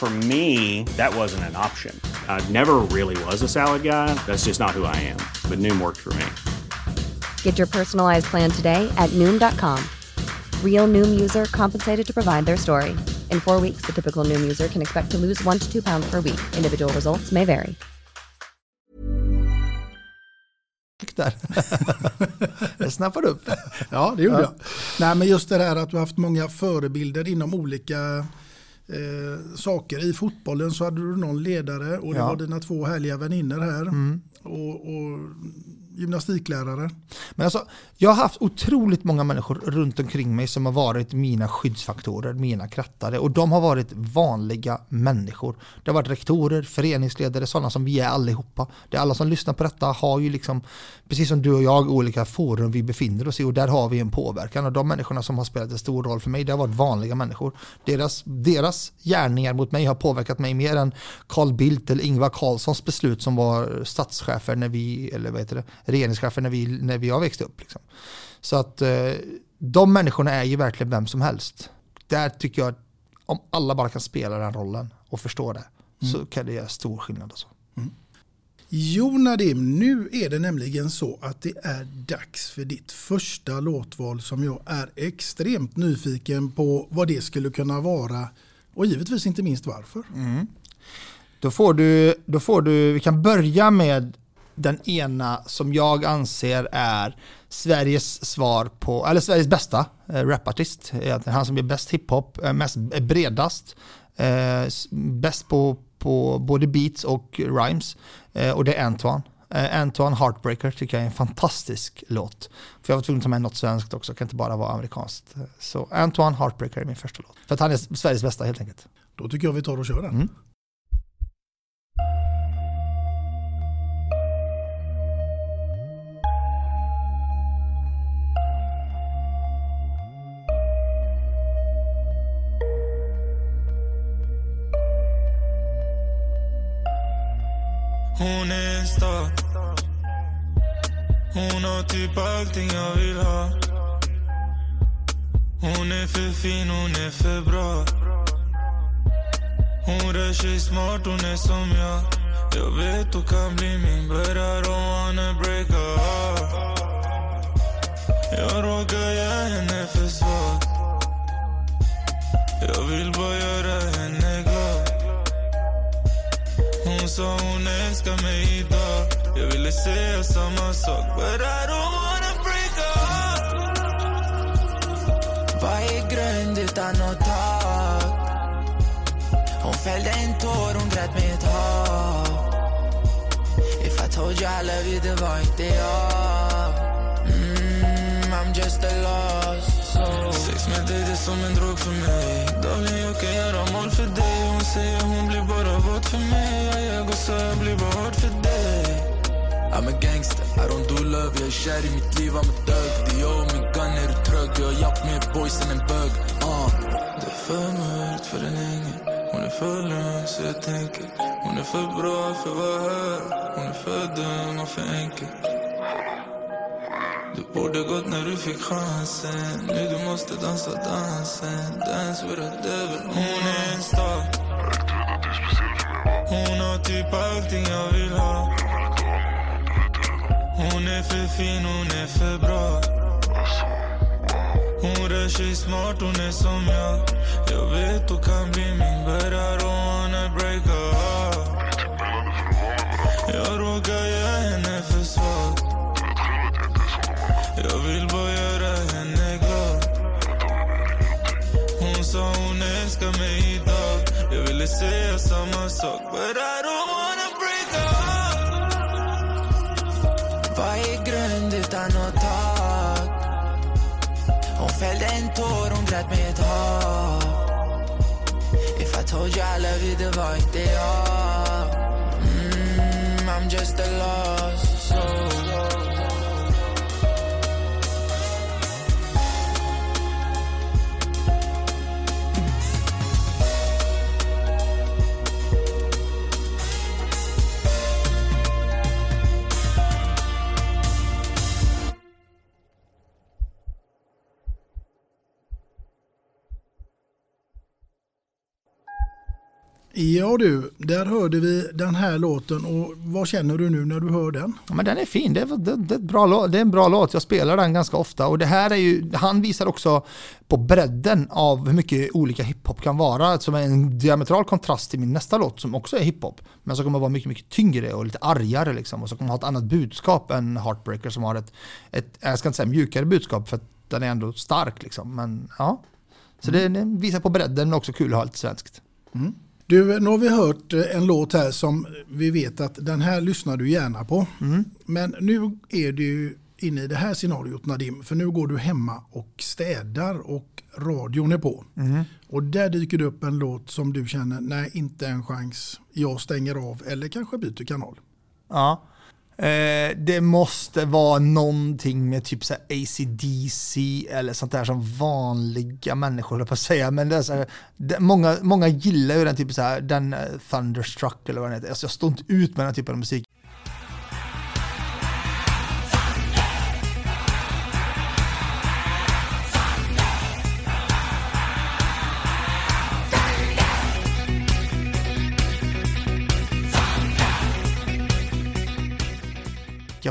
For me, that wasn't an option. I never really was a salad guy. That's just not who I am. But Noom worked for me. Get your personalized plan today at Noom.com. Real Noom user compensated to provide their story. In four weeks, the typical Noom user can expect to lose one to two pounds per week. Individual results may vary. Där. det snappade upp. Ja, det gjorde ja. jag. Nej, men just det här att du har haft många förebilder inom olika eh, saker. I fotbollen så hade du någon ledare och det ja. var dina två härliga vänner här. Mm. Och, och gymnastiklärare. Men alltså, jag har haft otroligt många människor runt omkring mig som har varit mina skyddsfaktorer, mina krattare. Och de har varit vanliga människor. Det har varit rektorer, föreningsledare, sådana som vi är allihopa. Det är alla som lyssnar på detta har ju liksom, precis som du och jag, olika forum vi befinner oss i. Och där har vi en påverkan. Och de människorna som har spelat en stor roll för mig, det har varit vanliga människor. Deras, deras gärningar mot mig har påverkat mig mer än Carl Bildt eller Ingvar Carlssons beslut som var statschefer när vi, eller vad heter det, regeringschefer när vi, när vi har växt upp. Liksom. Så att eh, de människorna är ju verkligen vem som helst. Där tycker jag att om alla bara kan spela den rollen och förstå det mm. så kan det göra stor skillnad. Alltså. Mm. Jo Nadim, nu är det nämligen så att det är dags för ditt första låtval som jag är extremt nyfiken på vad det skulle kunna vara och givetvis inte minst varför. Mm. Då får du, då får du, vi kan börja med den ena som jag anser är Sveriges svar på, eller Sveriges bästa eh, rapartist. Han som är bäst hiphop, eh, mest eh, bredast, eh, bäst på, på både beats och rhymes. Eh, och det är Antoine. Eh, Antoine Heartbreaker tycker jag är en fantastisk låt. För jag var tvungen att ta med något svenskt också, kan inte bara vara amerikanskt. Så Antoine Heartbreaker är min första låt. För att han är Sveriges bästa helt enkelt. Då tycker jag vi tar och kör den. Mm. Hon är en star. Hon har typ allting jag vill ha. Hon är för fin, hon är för bra. Hon rör sig smart, hon är som jag. Jag vet hon kan bli min but I wanna break her heart. Jag råkar göra henne för svag. Jag vill bara göra henne ville säga samma sak But I don't wanna break up. Grund utan något tak? Hon fällde en tår, hon grät med ett hav If I told you I love you, det var inte jag mm, I'm just a lost soul Sex med dig det är som en drog för mig. Darling, jag kan göra mål för dig. Hon säger hon blir bara våt för mig. Jag jag går så jag blir bara hård för dig. I'm a gangster, I don't do love. Jag är kär i mitt liv, I'm a thug. Det är jag och min gun, är du trög? Jag har jakt med boys än en bög. Uh. Det är för mörkt för en ängel. Hon är för lugn så jag tänker. Hon är för bra för att vara här. Hon är för dum och för enkel. Du borde gått när du fick chansen. Nu du måste dansa dansen. Dance with a devil. Hon är en star. Hon har typ allting jag vill ha. Hon är för fin, hon är för bra. Hon rör sig smart, hon är som jag. Jag vet hon kan bli min But I don't wanna break up Jag råkar göra henne för jag vill bara göra henne glad. Hon sa hon älskar mig idag. Jag ville säga samma sak But I don't wanna break up. Vad är grund utan nåt tak? Hon fällde en tår, hon grät med ett hav If I told you I love you, det var inte jag. Ja du, där hörde vi den här låten och vad känner du nu när du hör den? Ja, men den är fin, det är, det, det, är bra, det är en bra låt, jag spelar den ganska ofta och det här är ju, han visar också på bredden av hur mycket olika hiphop kan vara, som är en diametral kontrast till min nästa låt som också är hiphop, men som kommer vara mycket, mycket tyngre och lite argare liksom och som kommer ha ett annat budskap än Heartbreaker som har ett, ett jag ska inte säga mjukare budskap för att den är ändå stark liksom, men ja. Så det, det visar på bredden men också kul att ha lite svenskt. Du, nu har vi hört eh, en låt här som vi vet att den här lyssnar du gärna på. Men nu är du inne i det här scenariot Nadim, för nu går du hemma och städar och radion är på. Och där dyker det upp en låt som du känner, nej inte en chans, jag stänger av eller kanske byter kanal. Ja. Eh, det måste vara någonting med typ så här ACDC eller sånt där som vanliga människor håller på att säga. Men det är så här, det, många, många gillar ju den typen så här, den eh, Thunderstruck eller vad den heter. Alltså jag står inte ut med den typen av musik.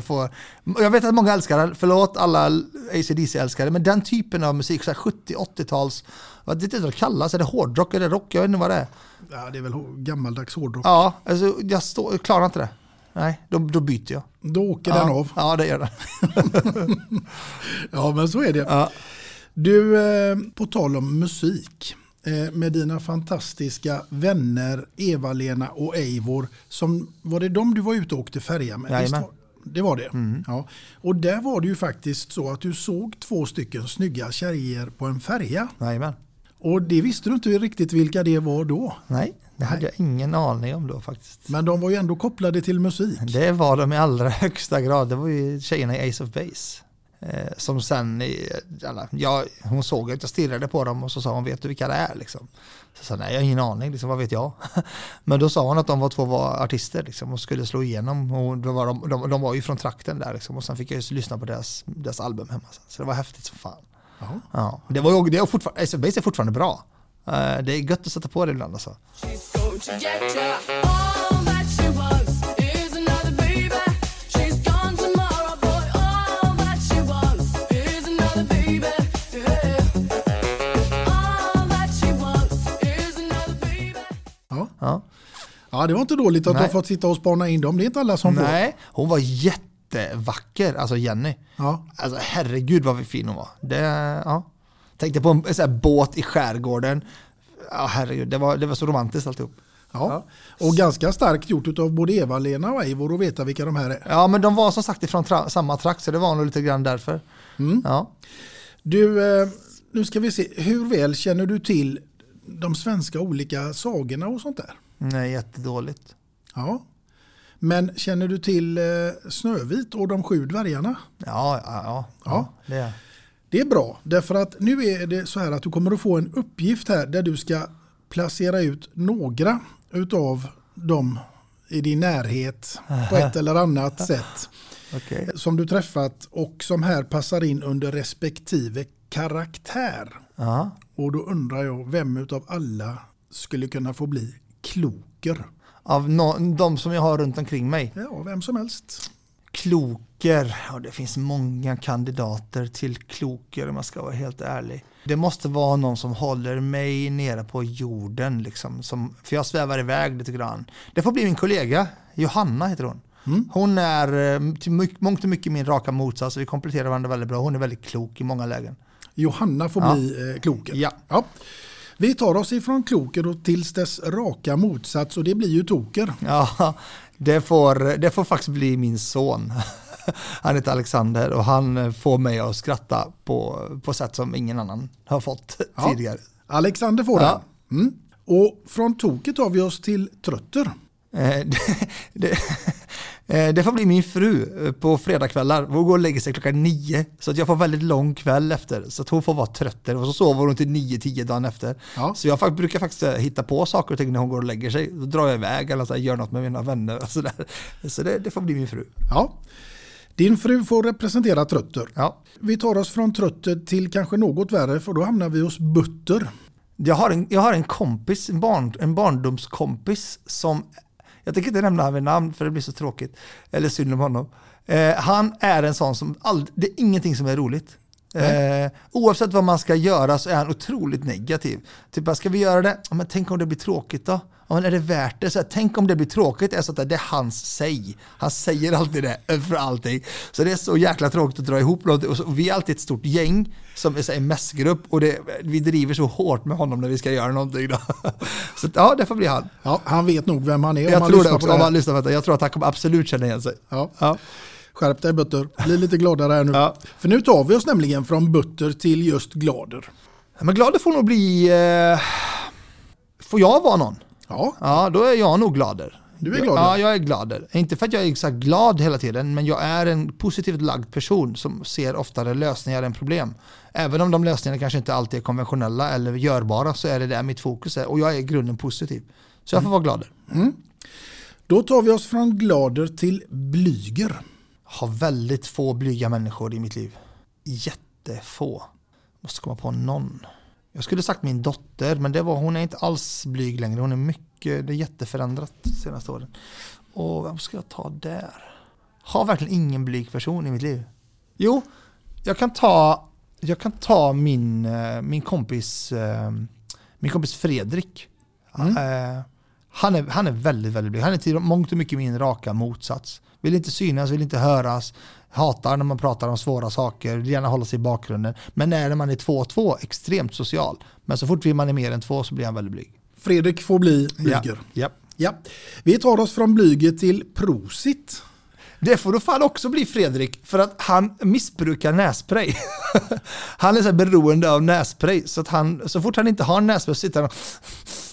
Får, jag vet att många älskar den, förlåt alla ACDC-älskare, men den typen av musik, så här 70-80-tals, vad det är det det kallas, är det hårdrock eller rock? Jag vet inte vad det är. Ja, det är väl gammaldags hårdrock. Ja, alltså jag, står, jag klarar inte det. Nej, då, då byter jag. Då åker ja. den av. Ja, det gör den. Ja, men så är det. Du, eh, på tal om musik. Eh, med dina fantastiska vänner Eva-Lena och Eivor. Som, var det de du var ute och åkte färja med? Jajamän. Det var det? Ja. Och där var det ju faktiskt så att du såg två stycken snygga tjejer på en färja. Jajamän. Och det visste du inte riktigt vilka det var då. Nej, det hade jag ingen aning om då faktiskt. Men de var ju ändå kopplade till musik. Det var de i allra högsta grad. Det var ju tjejerna i Ace of Base. Eh, som sen, alla, ja, hon såg att jag stirrade på dem och så sa hon, vet du vilka det är? Liksom. Så jag sa, nej jag har ingen aning, liksom, vad vet jag? Men då sa hon att de var två var artister liksom, och skulle slå igenom. Och då var de, de, de var ju från trakten där liksom, och sen fick jag ju lyssna på deras, deras album hemma. Sen. Så det var häftigt som fan. Ja. Det, var, ju- det är fortfarande, Ace of Base är fortfarande bra. Eh, det är gött att sätta på det ibland alltså. Ja. Ja. Ja, det var inte dåligt att du Nej. har fått sitta och spana in dem. Det är inte alla som får. Nej, hon var jättevacker, alltså Jenny. Ja. Alltså herregud vad fin hon var. Det, ja. Tänkte på en, här båt i skärgården. Ja, herregud, det var, det var så romantiskt alltihop. Ja. Och ganska starkt gjort av både Eva-Lena och Eivor att veta vilka de här är. Ja, men de var som sagt ifrån tra- samma trakt så det var nog lite grann därför. Ja. Du, eh, nu ska vi se. Hur väl känner du till de svenska olika sagorna och sånt där? Nej, jättedåligt. Ja. Men känner du till eh, Snövit och de sju dvärgarna? Ja, ja, ja. Ja. det är. Det är bra, därför att nu är det så här att du kommer att få en uppgift här där du ska placera ut några utav dem i din närhet på ett eller annat sätt Okej. som du träffat och som här passar in under respektive karaktär. Ja. Och då undrar jag vem utav alla skulle kunna få bli kloker? Av no- de som jag har runt omkring mig. Ja, vem som helst. Kloker, ja, det finns många kandidater till kloker om jag ska vara helt ärlig. Det måste vara någon som håller mig nere på jorden, liksom, som, för jag svävar iväg lite grann. Det får bli min kollega, Johanna heter hon. Hon är eh, till mycket, mångt och mycket min raka motsats, vi kompletterar varandra väldigt bra. Hon är väldigt klok i många lägen. Johanna får Ja. bli eh, kloker. Ja. Vi tar oss ifrån kloker och tills dess raka motsats och det blir ju toker. Ja, det får, det får faktiskt bli min son. Han heter Alexander och han får mig att skratta på, på sätt som ingen annan har fått Ja. tidigare. Alexander får Ja. Mm. Och från toket tar vi oss till trötter. Eh, det, det, det får bli min fru eh, på fredagskvällar. Hon går och lägger sig klockan nio. Så att jag får väldigt lång kväll efter. Så att hon får vara trötter. Och så sover hon till nio, tio dagen efter. Ja. Så jag brukar faktiskt eh, hitta på saker och ting när hon går och lägger sig. Då drar jag iväg eller så här, gör något med mina vänner. Och så där. så det, det får bli min fru. Ja. Din fru får representera trötter. Ja. Vi tar oss från trötter till kanske något värre för då hamnar vi hos butter. Jag har en, jag har en kompis, en, barn, en barndomskompis som, jag tänker inte nämna honom vid namn för det blir så tråkigt, eller synd om honom. Eh, han är en sån som, all, det är ingenting som är roligt. Eh, oavsett vad man ska göra så är han otroligt negativ. Typ, ska vi göra det? Ja, men tänk om det blir tråkigt då? Ja, men är det värt det? Så här, tänk om det blir tråkigt? Är så att det är hans säg. Han säger alltid det för allting. Så det är så jäkla tråkigt att dra ihop något. Och, så, och vi är alltid ett stort gäng som är en mässgrupp och det, vi driver så hårt med honom när vi ska göra någonting. Då. Så ja, det får bli han. Ja, han vet nog vem han är Jag tror det lyssnar också, på om det han här. lyssnar på detta. Jag tror att han kommer absolut känna igen sig. Ja. Ja. Skärp dig Butter, bli lite gladare här nu. För nu tar vi oss nämligen från Butter till just Glader. Men glad får nog bli... Eh, får jag vara någon? Ja. Ja, då är jag nog glader. Du är glader. Ja, jag är glader. Inte för att jag är här glad hela tiden, men jag är en positivt lagd person som ser oftare lösningar än problem. Även om de lösningarna kanske inte alltid är konventionella eller görbara så är det där mitt fokus är och jag är i grunden positiv. Så jag får vara glader. Mm. Då tar vi oss från Glader till Blyger. Har väldigt få blyga människor i mitt liv. Jättefå. Måste komma på någon. Jag skulle sagt min dotter, men det var, hon är inte alls blyg längre. Hon är mycket, det är jätteförändrat de senaste åren. Och vem ska jag ta där? Har verkligen ingen blyg person i mitt liv. Jo, jag kan ta, jag kan ta min, eh, min kompis eh, min kompis Fredrik. Eh, Han är, han är väldigt, väldigt blyg. Han är till mångt och mycket min raka motsats. Vill inte synas, vill inte höras, hatar när man pratar om svåra saker, vill gärna hålla sig i bakgrunden. Men när man är två och två, extremt social. Men så fort man är mer än två så blir han väldigt blyg. Fredrik får bli Blyger. Ja, ja. Ja. Vi tar oss från Blyger till Prosit. Det får då fan också bli Fredrik, för att han missbrukar nässpray. han är så beroende av nässpray, så att han, så fort han inte har nässpray sitter han och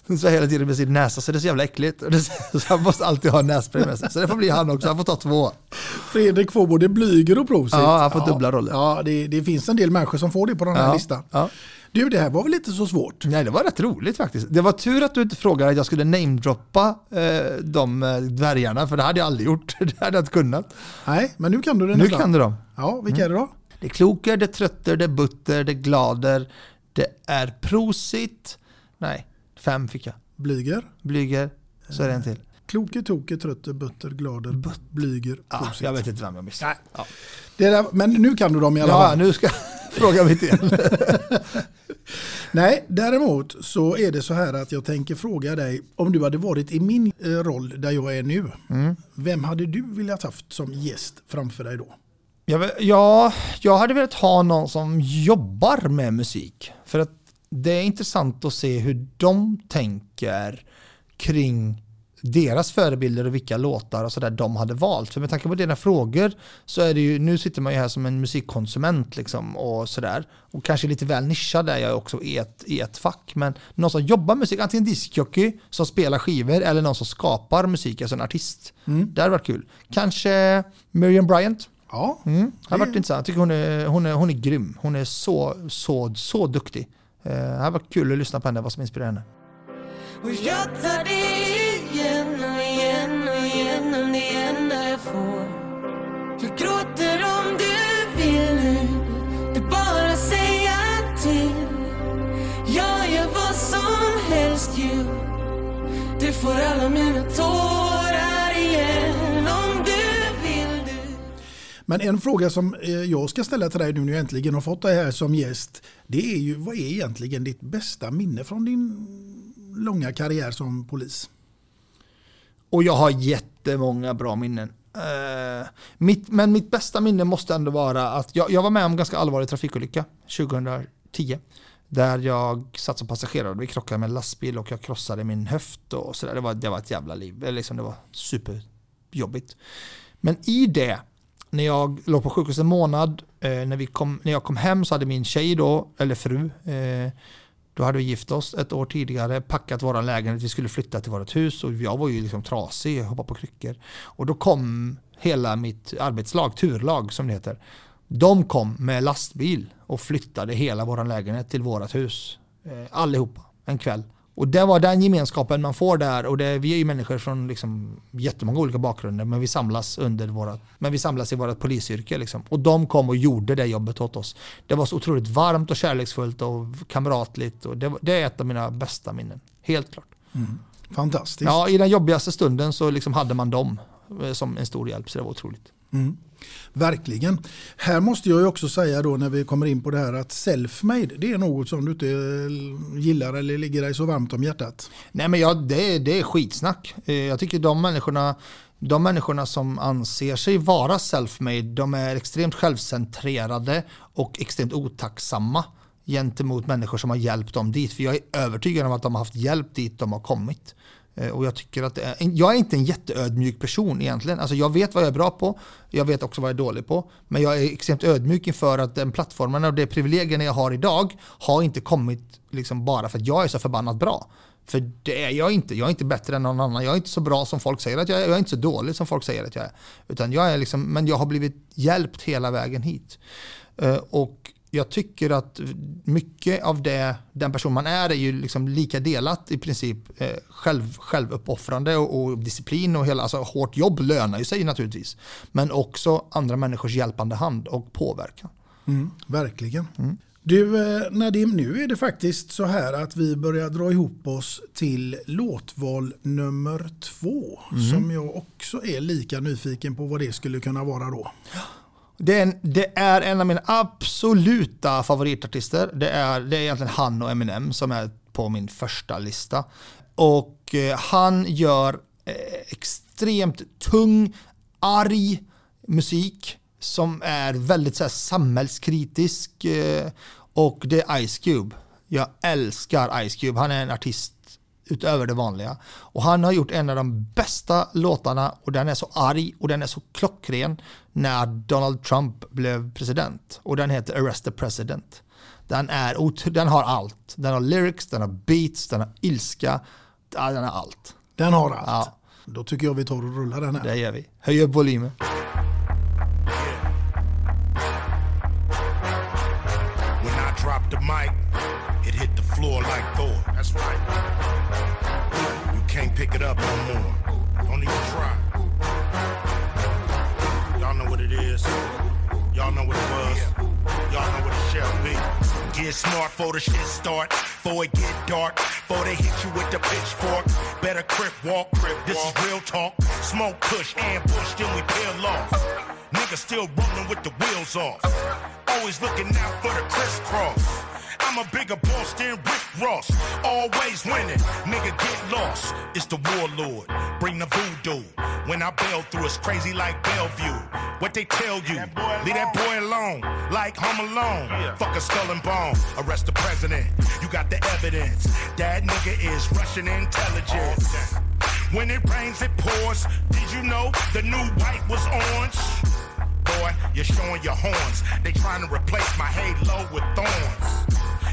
så hela tiden med sin näsa, så det är så jävla äckligt. Och det, så han måste alltid ha nässpray med sig. Så det får bli han också, han får ta två. Fredrik får både Blyger och Prosit. Ja, han får dubbla roller. Ja, det, det finns en del människor som får det på den här Ja, listan. ja. Du, det här var väl inte så svårt? Nej, det var rätt roligt faktiskt. Det var tur att du inte frågade att jag skulle namedroppa eh, de eh, dvärgarna, för det hade jag aldrig gjort. det hade jag inte kunnat. Nej, men nu kan du det Nu nästan. kan du dem. Ja, vilka är det då? Det är kloker, det är trötter, det är butter, det är glader, det är prosit. Nej, fem fick jag. Blyger, Blyger, så är det en till. Kloke, Toke, Trötte, Butter, Glader, Blyger, Ja, Prosit. jag vet inte vem jag missade. Ja. Det där, men nu kan du dem i alla Ja, fall. nu ska jag fråga mitt igen. Nej, däremot så är det så här att jag tänker fråga dig om du hade varit i min eh, roll där jag är nu. Mm. Vem hade du velat haft som gäst framför dig då? Jag, ja, jag hade velat ha någon som jobbar med musik. För att det är intressant att se hur de tänker kring deras förebilder och vilka låtar och sådär de hade valt. För med tanke på dina frågor så är det ju, nu sitter man ju här som en musikkonsument liksom och sådär. Och kanske lite väl nischad är jag också i ett, i ett fack. Men någon som jobbar med musik, antingen diskjockey som spelar skivor eller någon som skapar musik, alltså en artist. Det hade varit kul. Kanske Miriam Bryant. Ja, Mm, det har varit intressant. Jag tycker hon är, hon är, hon är grym. Hon är så, så, så duktig. Eh, det har varit kul att lyssna på henne, vad som inspirerar henne. Och jag tar det igen och igen och igen om det enda jag får. Jag gråter om du vill nu Det är bara att säga till. Jag gör vad som helst ju Du får alla mina tårar. Men en fråga som eh, jag ska ställa till dig nu när jag äntligen har fått dig här som gäst. Det är ju vad är egentligen ditt bästa minne från din långa karriär som polis? Och jag har jättemånga bra minnen. Eh, mitt, men mitt bästa minne måste ändå vara att jag, jag var med om en ganska allvarlig trafikolycka 2010. Där jag satt som passagerare och vi krockade med en lastbil och jag krossade min höft och sådär. Det var, det var ett jävla liv. Liksom, det var superjobbigt. Men i det, när jag låg på sjukhus en månad, eh, när, vi kom, när jag kom hem så hade min tjej då, eller fru, eh, då hade vi gift oss ett år tidigare, packat vår lägenhet, vi skulle flytta till vårt hus och jag var ju liksom trasig, hoppade på kryckor. Och då kom hela mitt arbetslag, turlag som det heter. De kom med lastbil och flyttade hela vår lägenhet till vårt hus. Eh, allihopa, en kväll. Och det var den gemenskapen man får där och det, vi är ju människor från liksom jättemånga olika bakgrunder men vi samlas under våra, men vi samlas i vårt polisyrke liksom. Och de kom och gjorde det jobbet åt oss. Det var så otroligt varmt och kärleksfullt och kamratligt och det, det är ett av mina bästa minnen. Helt klart. Fantastiskt. Ja, i den jobbigaste stunden så liksom hade man dem eh, som en stor hjälp så det var otroligt. Mm. Verkligen. Här måste jag ju också säga då när vi kommer in på det här att self-made det är något som du inte eh, gillar eller ligger dig så varmt om hjärtat. Nej men ja, det, det är skitsnack. Eh, jag tycker de människorna, de människorna som anser sig vara self-made, de är extremt självcentrerade och extremt otacksamma gentemot människor som har hjälpt dem dit. För jag är övertygad om att de har haft hjälp dit de har kommit. Eh, och jag tycker att är, jag är inte en jätteödmjuk person egentligen. Alltså jag vet vad jag är bra på, jag vet också vad jag är dålig på. Men jag är extremt ödmjuk inför att den plattformen och de privilegierna jag har idag har inte kommit liksom bara för att jag är så förbannat bra. För det är jag inte. Jag är inte bättre än någon annan. Jag är inte så bra som folk säger att jag är. Jag är inte så dålig som folk säger att jag är. Utan jag är liksom, men jag har blivit hjälpt hela vägen hit. Eh, och jag tycker att mycket av det den person man är är ju liksom lika delat i princip eh, själv, självuppoffrande och, och disciplin och hela, alltså hårt jobb lönar ju sig naturligtvis. Men också andra människors hjälpande hand och påverkan. Mm, verkligen. Du eh, Nadim, nu är det faktiskt så här att vi börjar dra ihop oss till låtval nummer två. Mm. Som jag också är lika nyfiken på vad det skulle kunna vara då. Det är, en, det är en av mina absoluta favoritartister. Det är, det är egentligen han och Eminem som är på min första lista. Och eh, han gör eh, extremt tung, arg musik som är väldigt så här, samhällskritisk. Eh, och det är Ice Cube. Jag älskar Ice Cube. Han är en artist utöver det vanliga. Och han har gjort en av de bästa låtarna och den är så arg och den är så klockren när Donald Trump blev president. Och den heter Arrest the President. Den, är, den har allt. Den har lyrics, den har beats, den har ilska. Den har allt. Den har allt. Ja, Då tycker jag vi tar och rullar den här. det gör vi. Höj upp volymen. When I drop the mic, it hit the floor like Thor. That's right. Can't pick it up no more. Don't even try. Y'all know what it is. Y'all know what it was. Y'all know what it shall be. Get smart for the shit start. Before it get dark. Before they hit you with the pitchfork. Better crip walk. Crip this is real talk. Smoke push, ambush, then we peel off. Niggas still rolling with the wheels off. Always looking out for the crisscross. I'm a bigger boss than Rick Ross. Always winning, nigga get lost. It's the warlord, bring the voodoo. When I bail through, it's crazy like Bellevue. What they tell you, leave that boy alone, like Home Alone. Fuck a skull and bone, arrest the president. You got the evidence. That nigga is Russian intelligence. When it rains, it pours. Did you know the new white was orange? Boy, you're showing your horns. They trying to replace my halo with thorns.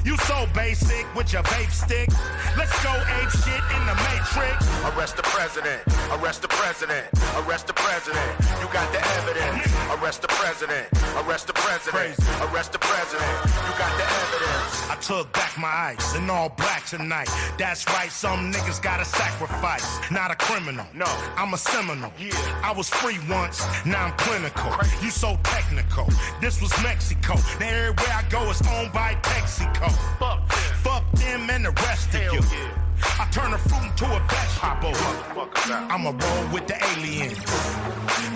You so basic with your vape stick. Let's go ape shit in the matrix. Arrest the president. Arrest the president. Arrest the president. You got the evidence. Arrest the president. Arrest the president. Arrest the president. You got the evidence. I took back my ice in all black tonight. That's right, some niggas gotta sacrifice. Not a criminal. No, I'm a Seminole. Yeah. I was free once, now I'm clinical. You so technical. This was Mexico. Now everywhere I go is owned by Texaco. Fuck, them. fuck them and the rest of you. I turn a fruit into a vegetable. I'ma roll with the aliens.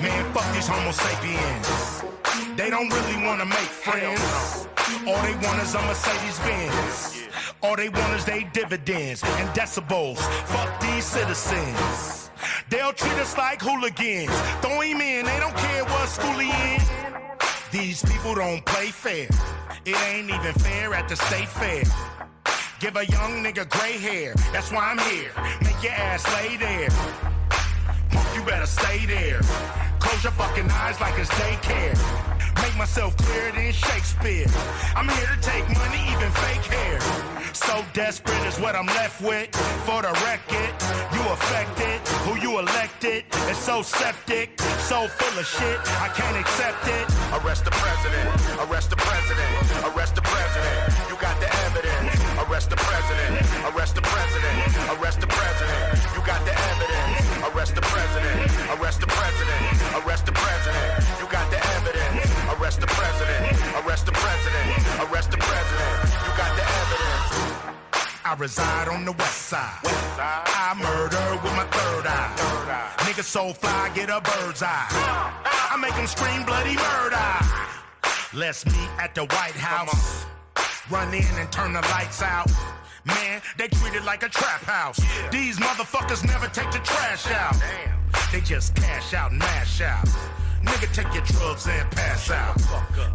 Man, fuck these Homo sapiens. They don't really wanna make friends. All they want is a Mercedes Benz. All they want is they dividends and decibels. Fuck these citizens. They'll treat us like hooligans. Throw him in, they don't care what school he in. These people don't play fair. It ain't even fair at the state fair. Give a young nigga gray hair. That's why I'm here. Make your ass lay there. You better stay there. Close your fucking eyes like it's daycare. Make myself clearer than Shakespeare. I'm here to take money, even fake hair. So desperate is what I'm left with. For the record, you affected. Who you elected is so septic, so full of shit. I can't accept it. Arrest the president. Arrest the president. Arrest the president. You got the evidence. Arrest the president. Arrest the president. Arrest the president. You got the evidence. Arrest the president. Arrest the president. Arrest the president. You got the evidence. Arrest the president. Arrest the president. Arrest the president. You got the evidence. I reside on the west side. I murder with my third eye. Nigga so fly, get a bird's eye. I make them scream bloody murder. Let's meet at the White House. Run in and turn the lights out. Man, they treat it like a trap house. These motherfuckers never take the trash out. They just cash out and mash out. Nigga, take your drugs and pass out.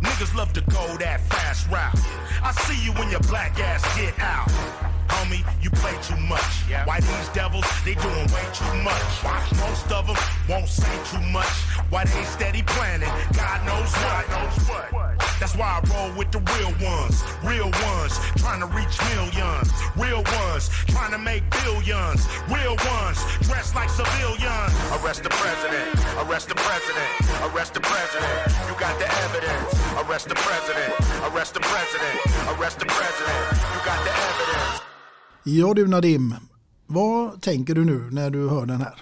Niggas love to go that fast route. I see you when your black ass get out. Homie, you play too much. Why these devils, they doing way too much. Most of them won't say too much. Why they steady planning, God knows what. That's why I roll with the real ones. Real ones, trying to reach millions. Real ones, trying to make billions. Real ones, dressed like civilians. Arrest the president. Arrest the president. Arrest the president. You got the evidence. Arrest the president. Arrest the president. Arrest the president. You got the evidence. Ja du Nadim, vad tänker du nu när du hör den här?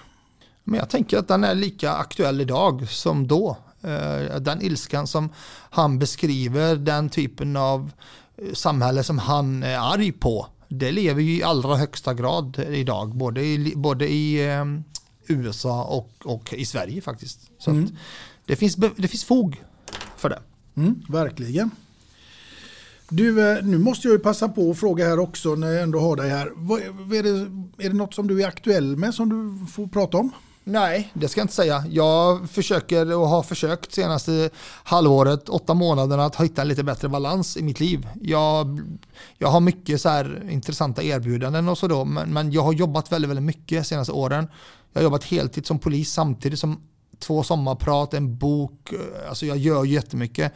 Men jag tänker att den är lika aktuell idag som då. Eh, Den ilskan som han beskriver, den typen av eh, samhälle som han är arg på, det lever ju i allra högsta grad idag, både i, både i eh, USA och, och i Sverige faktiskt. Så Mm. det, finns, det finns fog för det. Mm, verkligen. Du, nu måste jag ju passa på att fråga här också när jag ändå har dig här. Vad är, det, är det något som du är aktuell med som du får prata om? Nej, det ska jag inte säga. Jag försöker och har försökt senaste halvåret, åtta månaderna, att hitta en lite bättre balans i mitt liv. Jag, jag har mycket så här intressanta erbjudanden och så då, men, men jag har jobbat väldigt, väldigt mycket senaste åren. Jag har jobbat heltid som polis samtidigt som två sommarprat, en bok, eh, alltså jag gör ju jättemycket.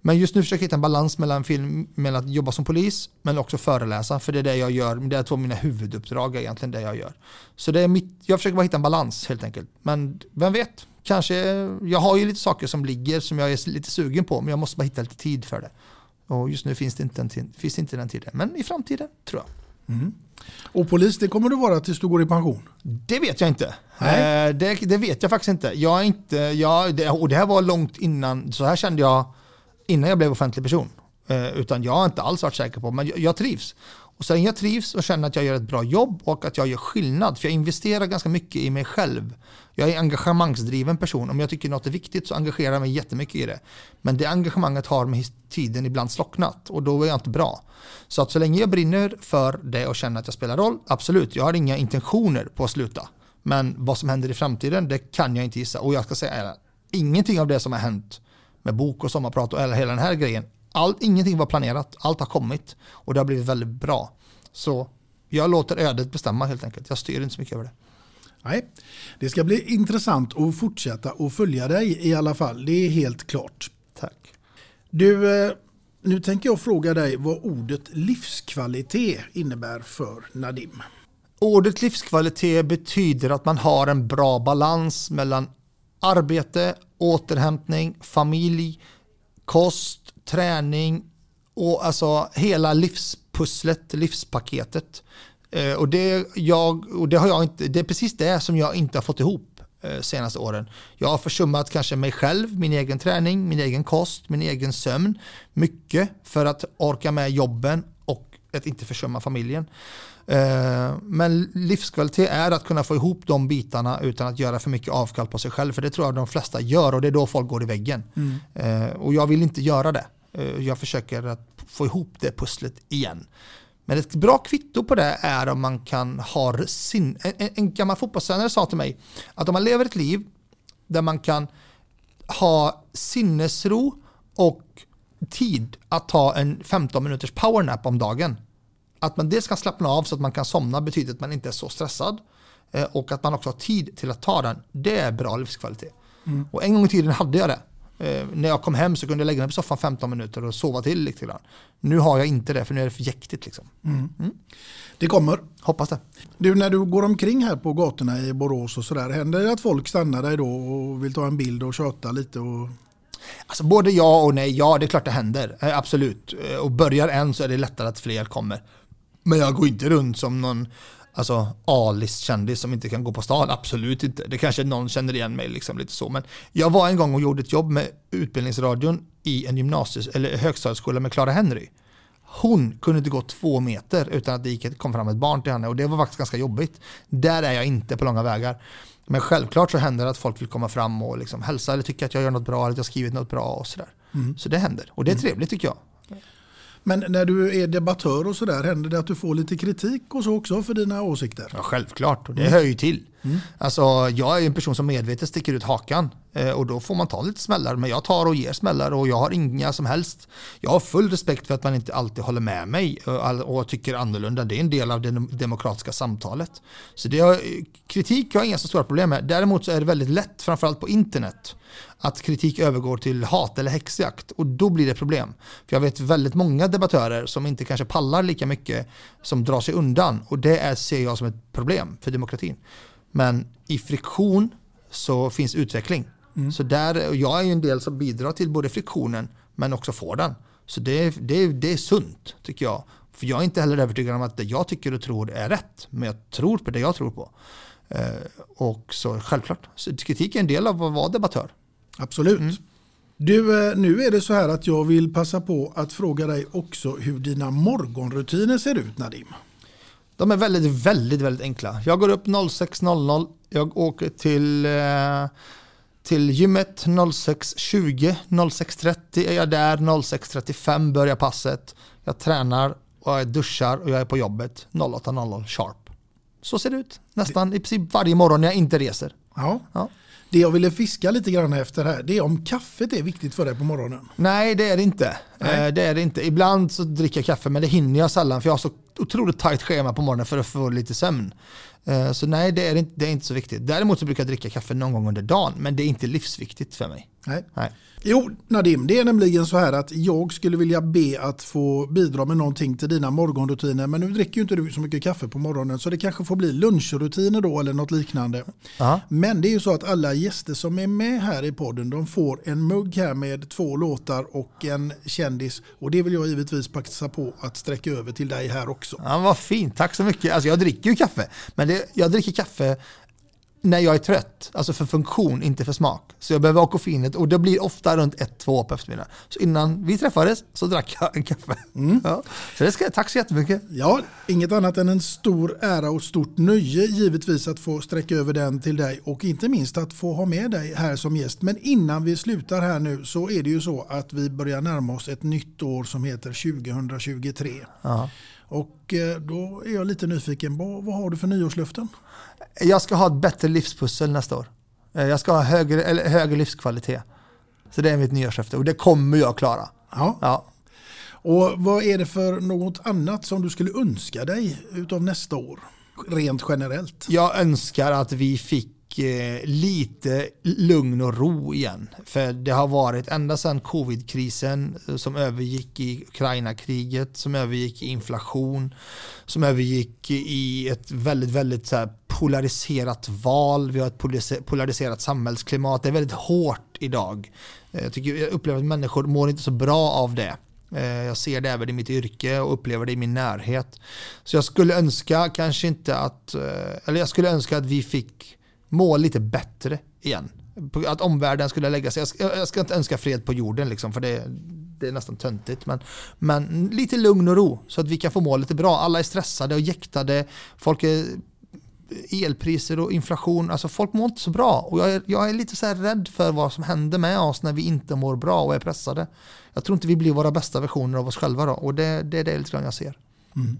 Men just nu försöker jag hitta en balans mellan, film, mellan att jobba som polis men också föreläsa, för det är det jag gör, det är två av mina huvuduppdrag egentligen det jag gör. Så det är mitt, jag försöker bara hitta en balans helt enkelt. Men vem vet, kanske, jag har ju lite saker som ligger som jag är lite sugen på, men jag måste bara hitta lite tid för det. Och just nu finns det inte, en finns det inte den tiden, men i framtiden tror jag. Och polis, det kommer du vara tills du går i pension? Det vet jag inte. Nej. Eh, Det, det vet jag faktiskt inte. Jag inte jag, det, och det här var långt innan, så här kände jag innan jag blev offentlig person. Eh, Utan jag har inte alls varit säker på, men jag, jag trivs. Och så länge jag trivs och känner att jag gör ett bra jobb och att jag gör skillnad, för jag investerar ganska mycket i mig själv. Jag är en engagemangsdriven person. Om jag tycker något är viktigt så engagerar jag mig jättemycket i det. Men det engagemanget har med tiden ibland slocknat och då är jag inte bra. Så att så länge jag brinner för det och känner att jag spelar roll, absolut, jag har inga intentioner på att sluta. Men vad som händer i framtiden, det kan jag inte gissa. Och jag ska säga, ingenting av det som har hänt med bok och sommarprat och hela den här grejen, allt, ingenting var planerat, allt har kommit och det har blivit väldigt bra. Så jag låter ödet bestämma helt enkelt, jag styr inte så mycket över det. Nej, det ska bli intressant att fortsätta och följa dig i alla fall. Det är helt klart. Tack. Du, eh, nu tänker jag fråga dig vad ordet livskvalitet innebär för Nadim. Ordet livskvalitet betyder att man har en bra balans mellan arbete, återhämtning, familj, kost, träning och alltså hela livspusslet, livspaketet. Eh, och, det, jag, och det, har jag inte, det är precis det som jag inte har fått ihop eh, senaste åren. Jag har försummat kanske mig själv, min egen träning, min egen kost, min egen sömn. Mycket för att orka med jobben och att inte försumma familjen. Eh, men livskvalitet är att kunna få ihop de bitarna utan att göra för mycket avkall på sig själv. För det tror jag de flesta gör och det är då folk går i väggen. Mm. Och jag vill inte göra det. Jag försöker att få ihop det pusslet igen. Men ett bra kvitto på det är om man kan ha sin... En, en gammal fotbollstränare sa till mig att om man lever ett liv där man kan ha sinnesro och tid att ta en 15 minuters powernap om dagen. Att man dels kan slappna av så att man kan somna betyder att man inte är så stressad. Eh, och att man också har tid till att ta den. Det är bra livskvalitet. Mm. Och en gång i tiden hade jag det. Eh, när jag kom hem så kunde jag lägga mig på soffan 15 minuter och sova till lite grann. Nu har jag inte det för nu är det för jäktigt. Liksom. Mm. Mm. Det kommer. Hoppas det. Du, när du går omkring här på gatorna i Borås och sådär, händer det att folk stannar dig då och vill ta en bild och tjata lite? Och... Alltså både ja och nej. Ja, det är klart det händer. Eh, absolut. Eh, och börjar en så är det lättare att fler kommer. Men jag går inte runt som någon alltså A-list-kändis som inte kan gå på stan. Absolut inte. Det kanske någon känner igen mig liksom lite så. Men jag var en gång och gjorde ett jobb med Utbildningsradion i en gymnasies eller högstadieskola med Clara Henry. Hon kunde inte gå två meter utan att det gick, kom fram ett barn till henne och det var faktiskt ganska jobbigt. Där är jag inte på långa vägar. Men självklart så händer det att folk vill komma fram och liksom hälsa eller tycka att jag gör något bra eller att jag skrivit något bra och sådär. Mm. Så det händer och det är mm. trevligt tycker jag. Men när du är debattör och sådär, händer det att du får lite kritik och så också för dina åsikter? Ja, självklart, och det mm. hör ju till. Mm. Alltså, jag är en person som medvetet sticker ut hakan eh, och då får man ta lite smällar. Men jag tar och ger smällar och jag har inga som helst. Jag har full respekt för att man inte alltid håller med mig och tycker annorlunda. Det är en del av det demokratiska samtalet. Så det har, kritik har jag inga så stora problem med. Däremot så är det väldigt lätt, framförallt på internet, att kritik övergår till hat eller häxjakt och då blir det problem. För jag vet väldigt många debattörer som inte kanske pallar lika mycket som drar sig undan och det är, ser jag som ett problem för demokratin. Men i friktion så finns utveckling. Mm. Så där, jag är ju en del som bidrar till både friktionen men också får den. Så det, det, det är sunt tycker jag. För jag är inte heller övertygad om att det jag tycker och tror är rätt. Men jag tror på det jag tror på. Eh, och så självklart, så kritik är en del av att vara debattör. Absolut. Mm. Du, eh, nu är det så här att jag vill passa på att fråga dig också hur dina morgonrutiner ser ut Nadim. De är väldigt, väldigt, väldigt enkla. Jag går upp 06.00. Jag åker till, eh, till gymmet 06.20. 06.30 är jag där. 06.35 börjar passet. Jag tränar och jag duschar och jag är på jobbet 08.00 sharp. Så ser det ut nästan i princip varje morgon när jag inte reser. Ja. ja. Det jag ville fiska lite grann efter här, det är om kaffet är viktigt för dig på morgonen. Nej, det är det inte. Eh, det är det inte. Ibland så dricker jag kaffe, men det hinner jag sällan för jag har så otroligt tajt schema på morgonen för att få lite sömn. Eh, så nej, det är, inte, det är inte så viktigt. Däremot så brukar jag dricka kaffe någon gång under dagen, men det är inte livsviktigt för mig. Nej. nej. Jo, Nadim, det är nämligen så här att jag skulle vilja be att få bidra med någonting till dina morgonrutiner. Men nu dricker ju inte du så mycket kaffe på morgonen så det kanske får bli lunchrutiner då eller något liknande. Aha. Men det är ju så att alla gäster som är med här i podden de får en mugg här med två låtar och en kändis. Och det vill jag givetvis passa på att sträcka över till dig här också. Ja, vad fint, tack så mycket. Alltså jag dricker ju kaffe, men det, jag dricker kaffe när jag är trött, alltså för funktion, inte för smak. Så jag behöver ha koffeinet och det blir ofta runt 1-2 på eftermiddagen. Så innan vi träffades så drack jag en kaffe. Ja. Så det ska, tack så jättemycket. Ja, inget annat än en stor ära och stort nöje givetvis att få sträcka över den till dig och inte minst att få ha med dig här som gäst. Men innan vi slutar här nu så är det ju så att vi börjar närma oss ett nytt år som heter 2023. Ja. Och eh, då är jag lite nyfiken, vad, vad har du för nyårslöften? Jag ska ha ett bättre livspussel nästa år. Eh, Jag ska ha högre, eller högre livskvalitet. Så det är mitt nyårslöfte och det kommer jag klara. Ja. Ja. Och vad är det för något annat som du skulle önska dig utav nästa år? Rent generellt. Jag önskar att vi fick Eh, lite lugn och ro igen. För det har varit ända sedan covidkrisen eh, som övergick i Ukraina-kriget, som övergick i inflation, som övergick i ett väldigt, väldigt så här, polariserat val. Vi har ett polariserat samhällsklimat. Det är väldigt hårt idag. Eh, jag, tycker, jag upplever att människor mår inte så bra av det. Jag ser det även i mitt yrke och upplever det i min närhet. Så jag skulle önska kanske inte att, eller jag skulle önska att vi fick må lite bättre igen. Att omvärlden skulle lägga sig, jag ska, jag ska inte önska fred på jorden liksom, för det, det är nästan töntigt. Men, men lite lugn och ro så att vi kan få må lite bra. Alla är stressade och jäktade, folk är elpriser och inflation, alltså folk mår inte så bra. Och jag är, jag är lite så här rädd för vad som händer med oss när vi inte mår bra och är pressade. Jag tror inte vi blir våra bästa versioner av oss själva då och det, det är det lite grann jag ser. Mm.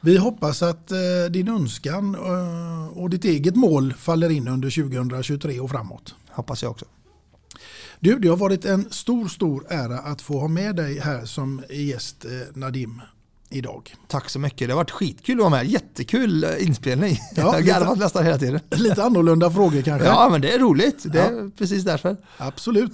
Vi hoppas att eh, din önskan eh, och ditt eget mål faller in under 2023 och framåt. Hoppas jag också. Du, det har varit en stor, stor ära att få ha med dig här som gäst eh, Nadim idag. Tack så mycket, det har varit skitkul att vara med. Jättekul inspelning. Ja, jag har garvat nästan hela tiden. Lite annorlunda frågor kanske? Ja, men det är roligt. Det är precis därför. Absolut.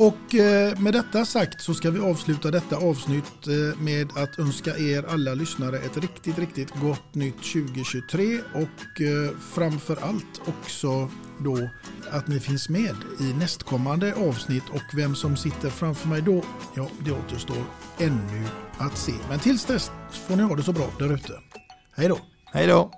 Och eh, med detta sagt så ska vi avsluta detta avsnitt eh, med att önska er alla lyssnare ett riktigt, riktigt gott nytt 2023 och eh, framför allt också då att ni finns med i nästkommande avsnitt och vem som sitter framför mig då, ja det återstår ännu att se. Men tills dess får ni ha det så bra där ute. Hej då! Hej då!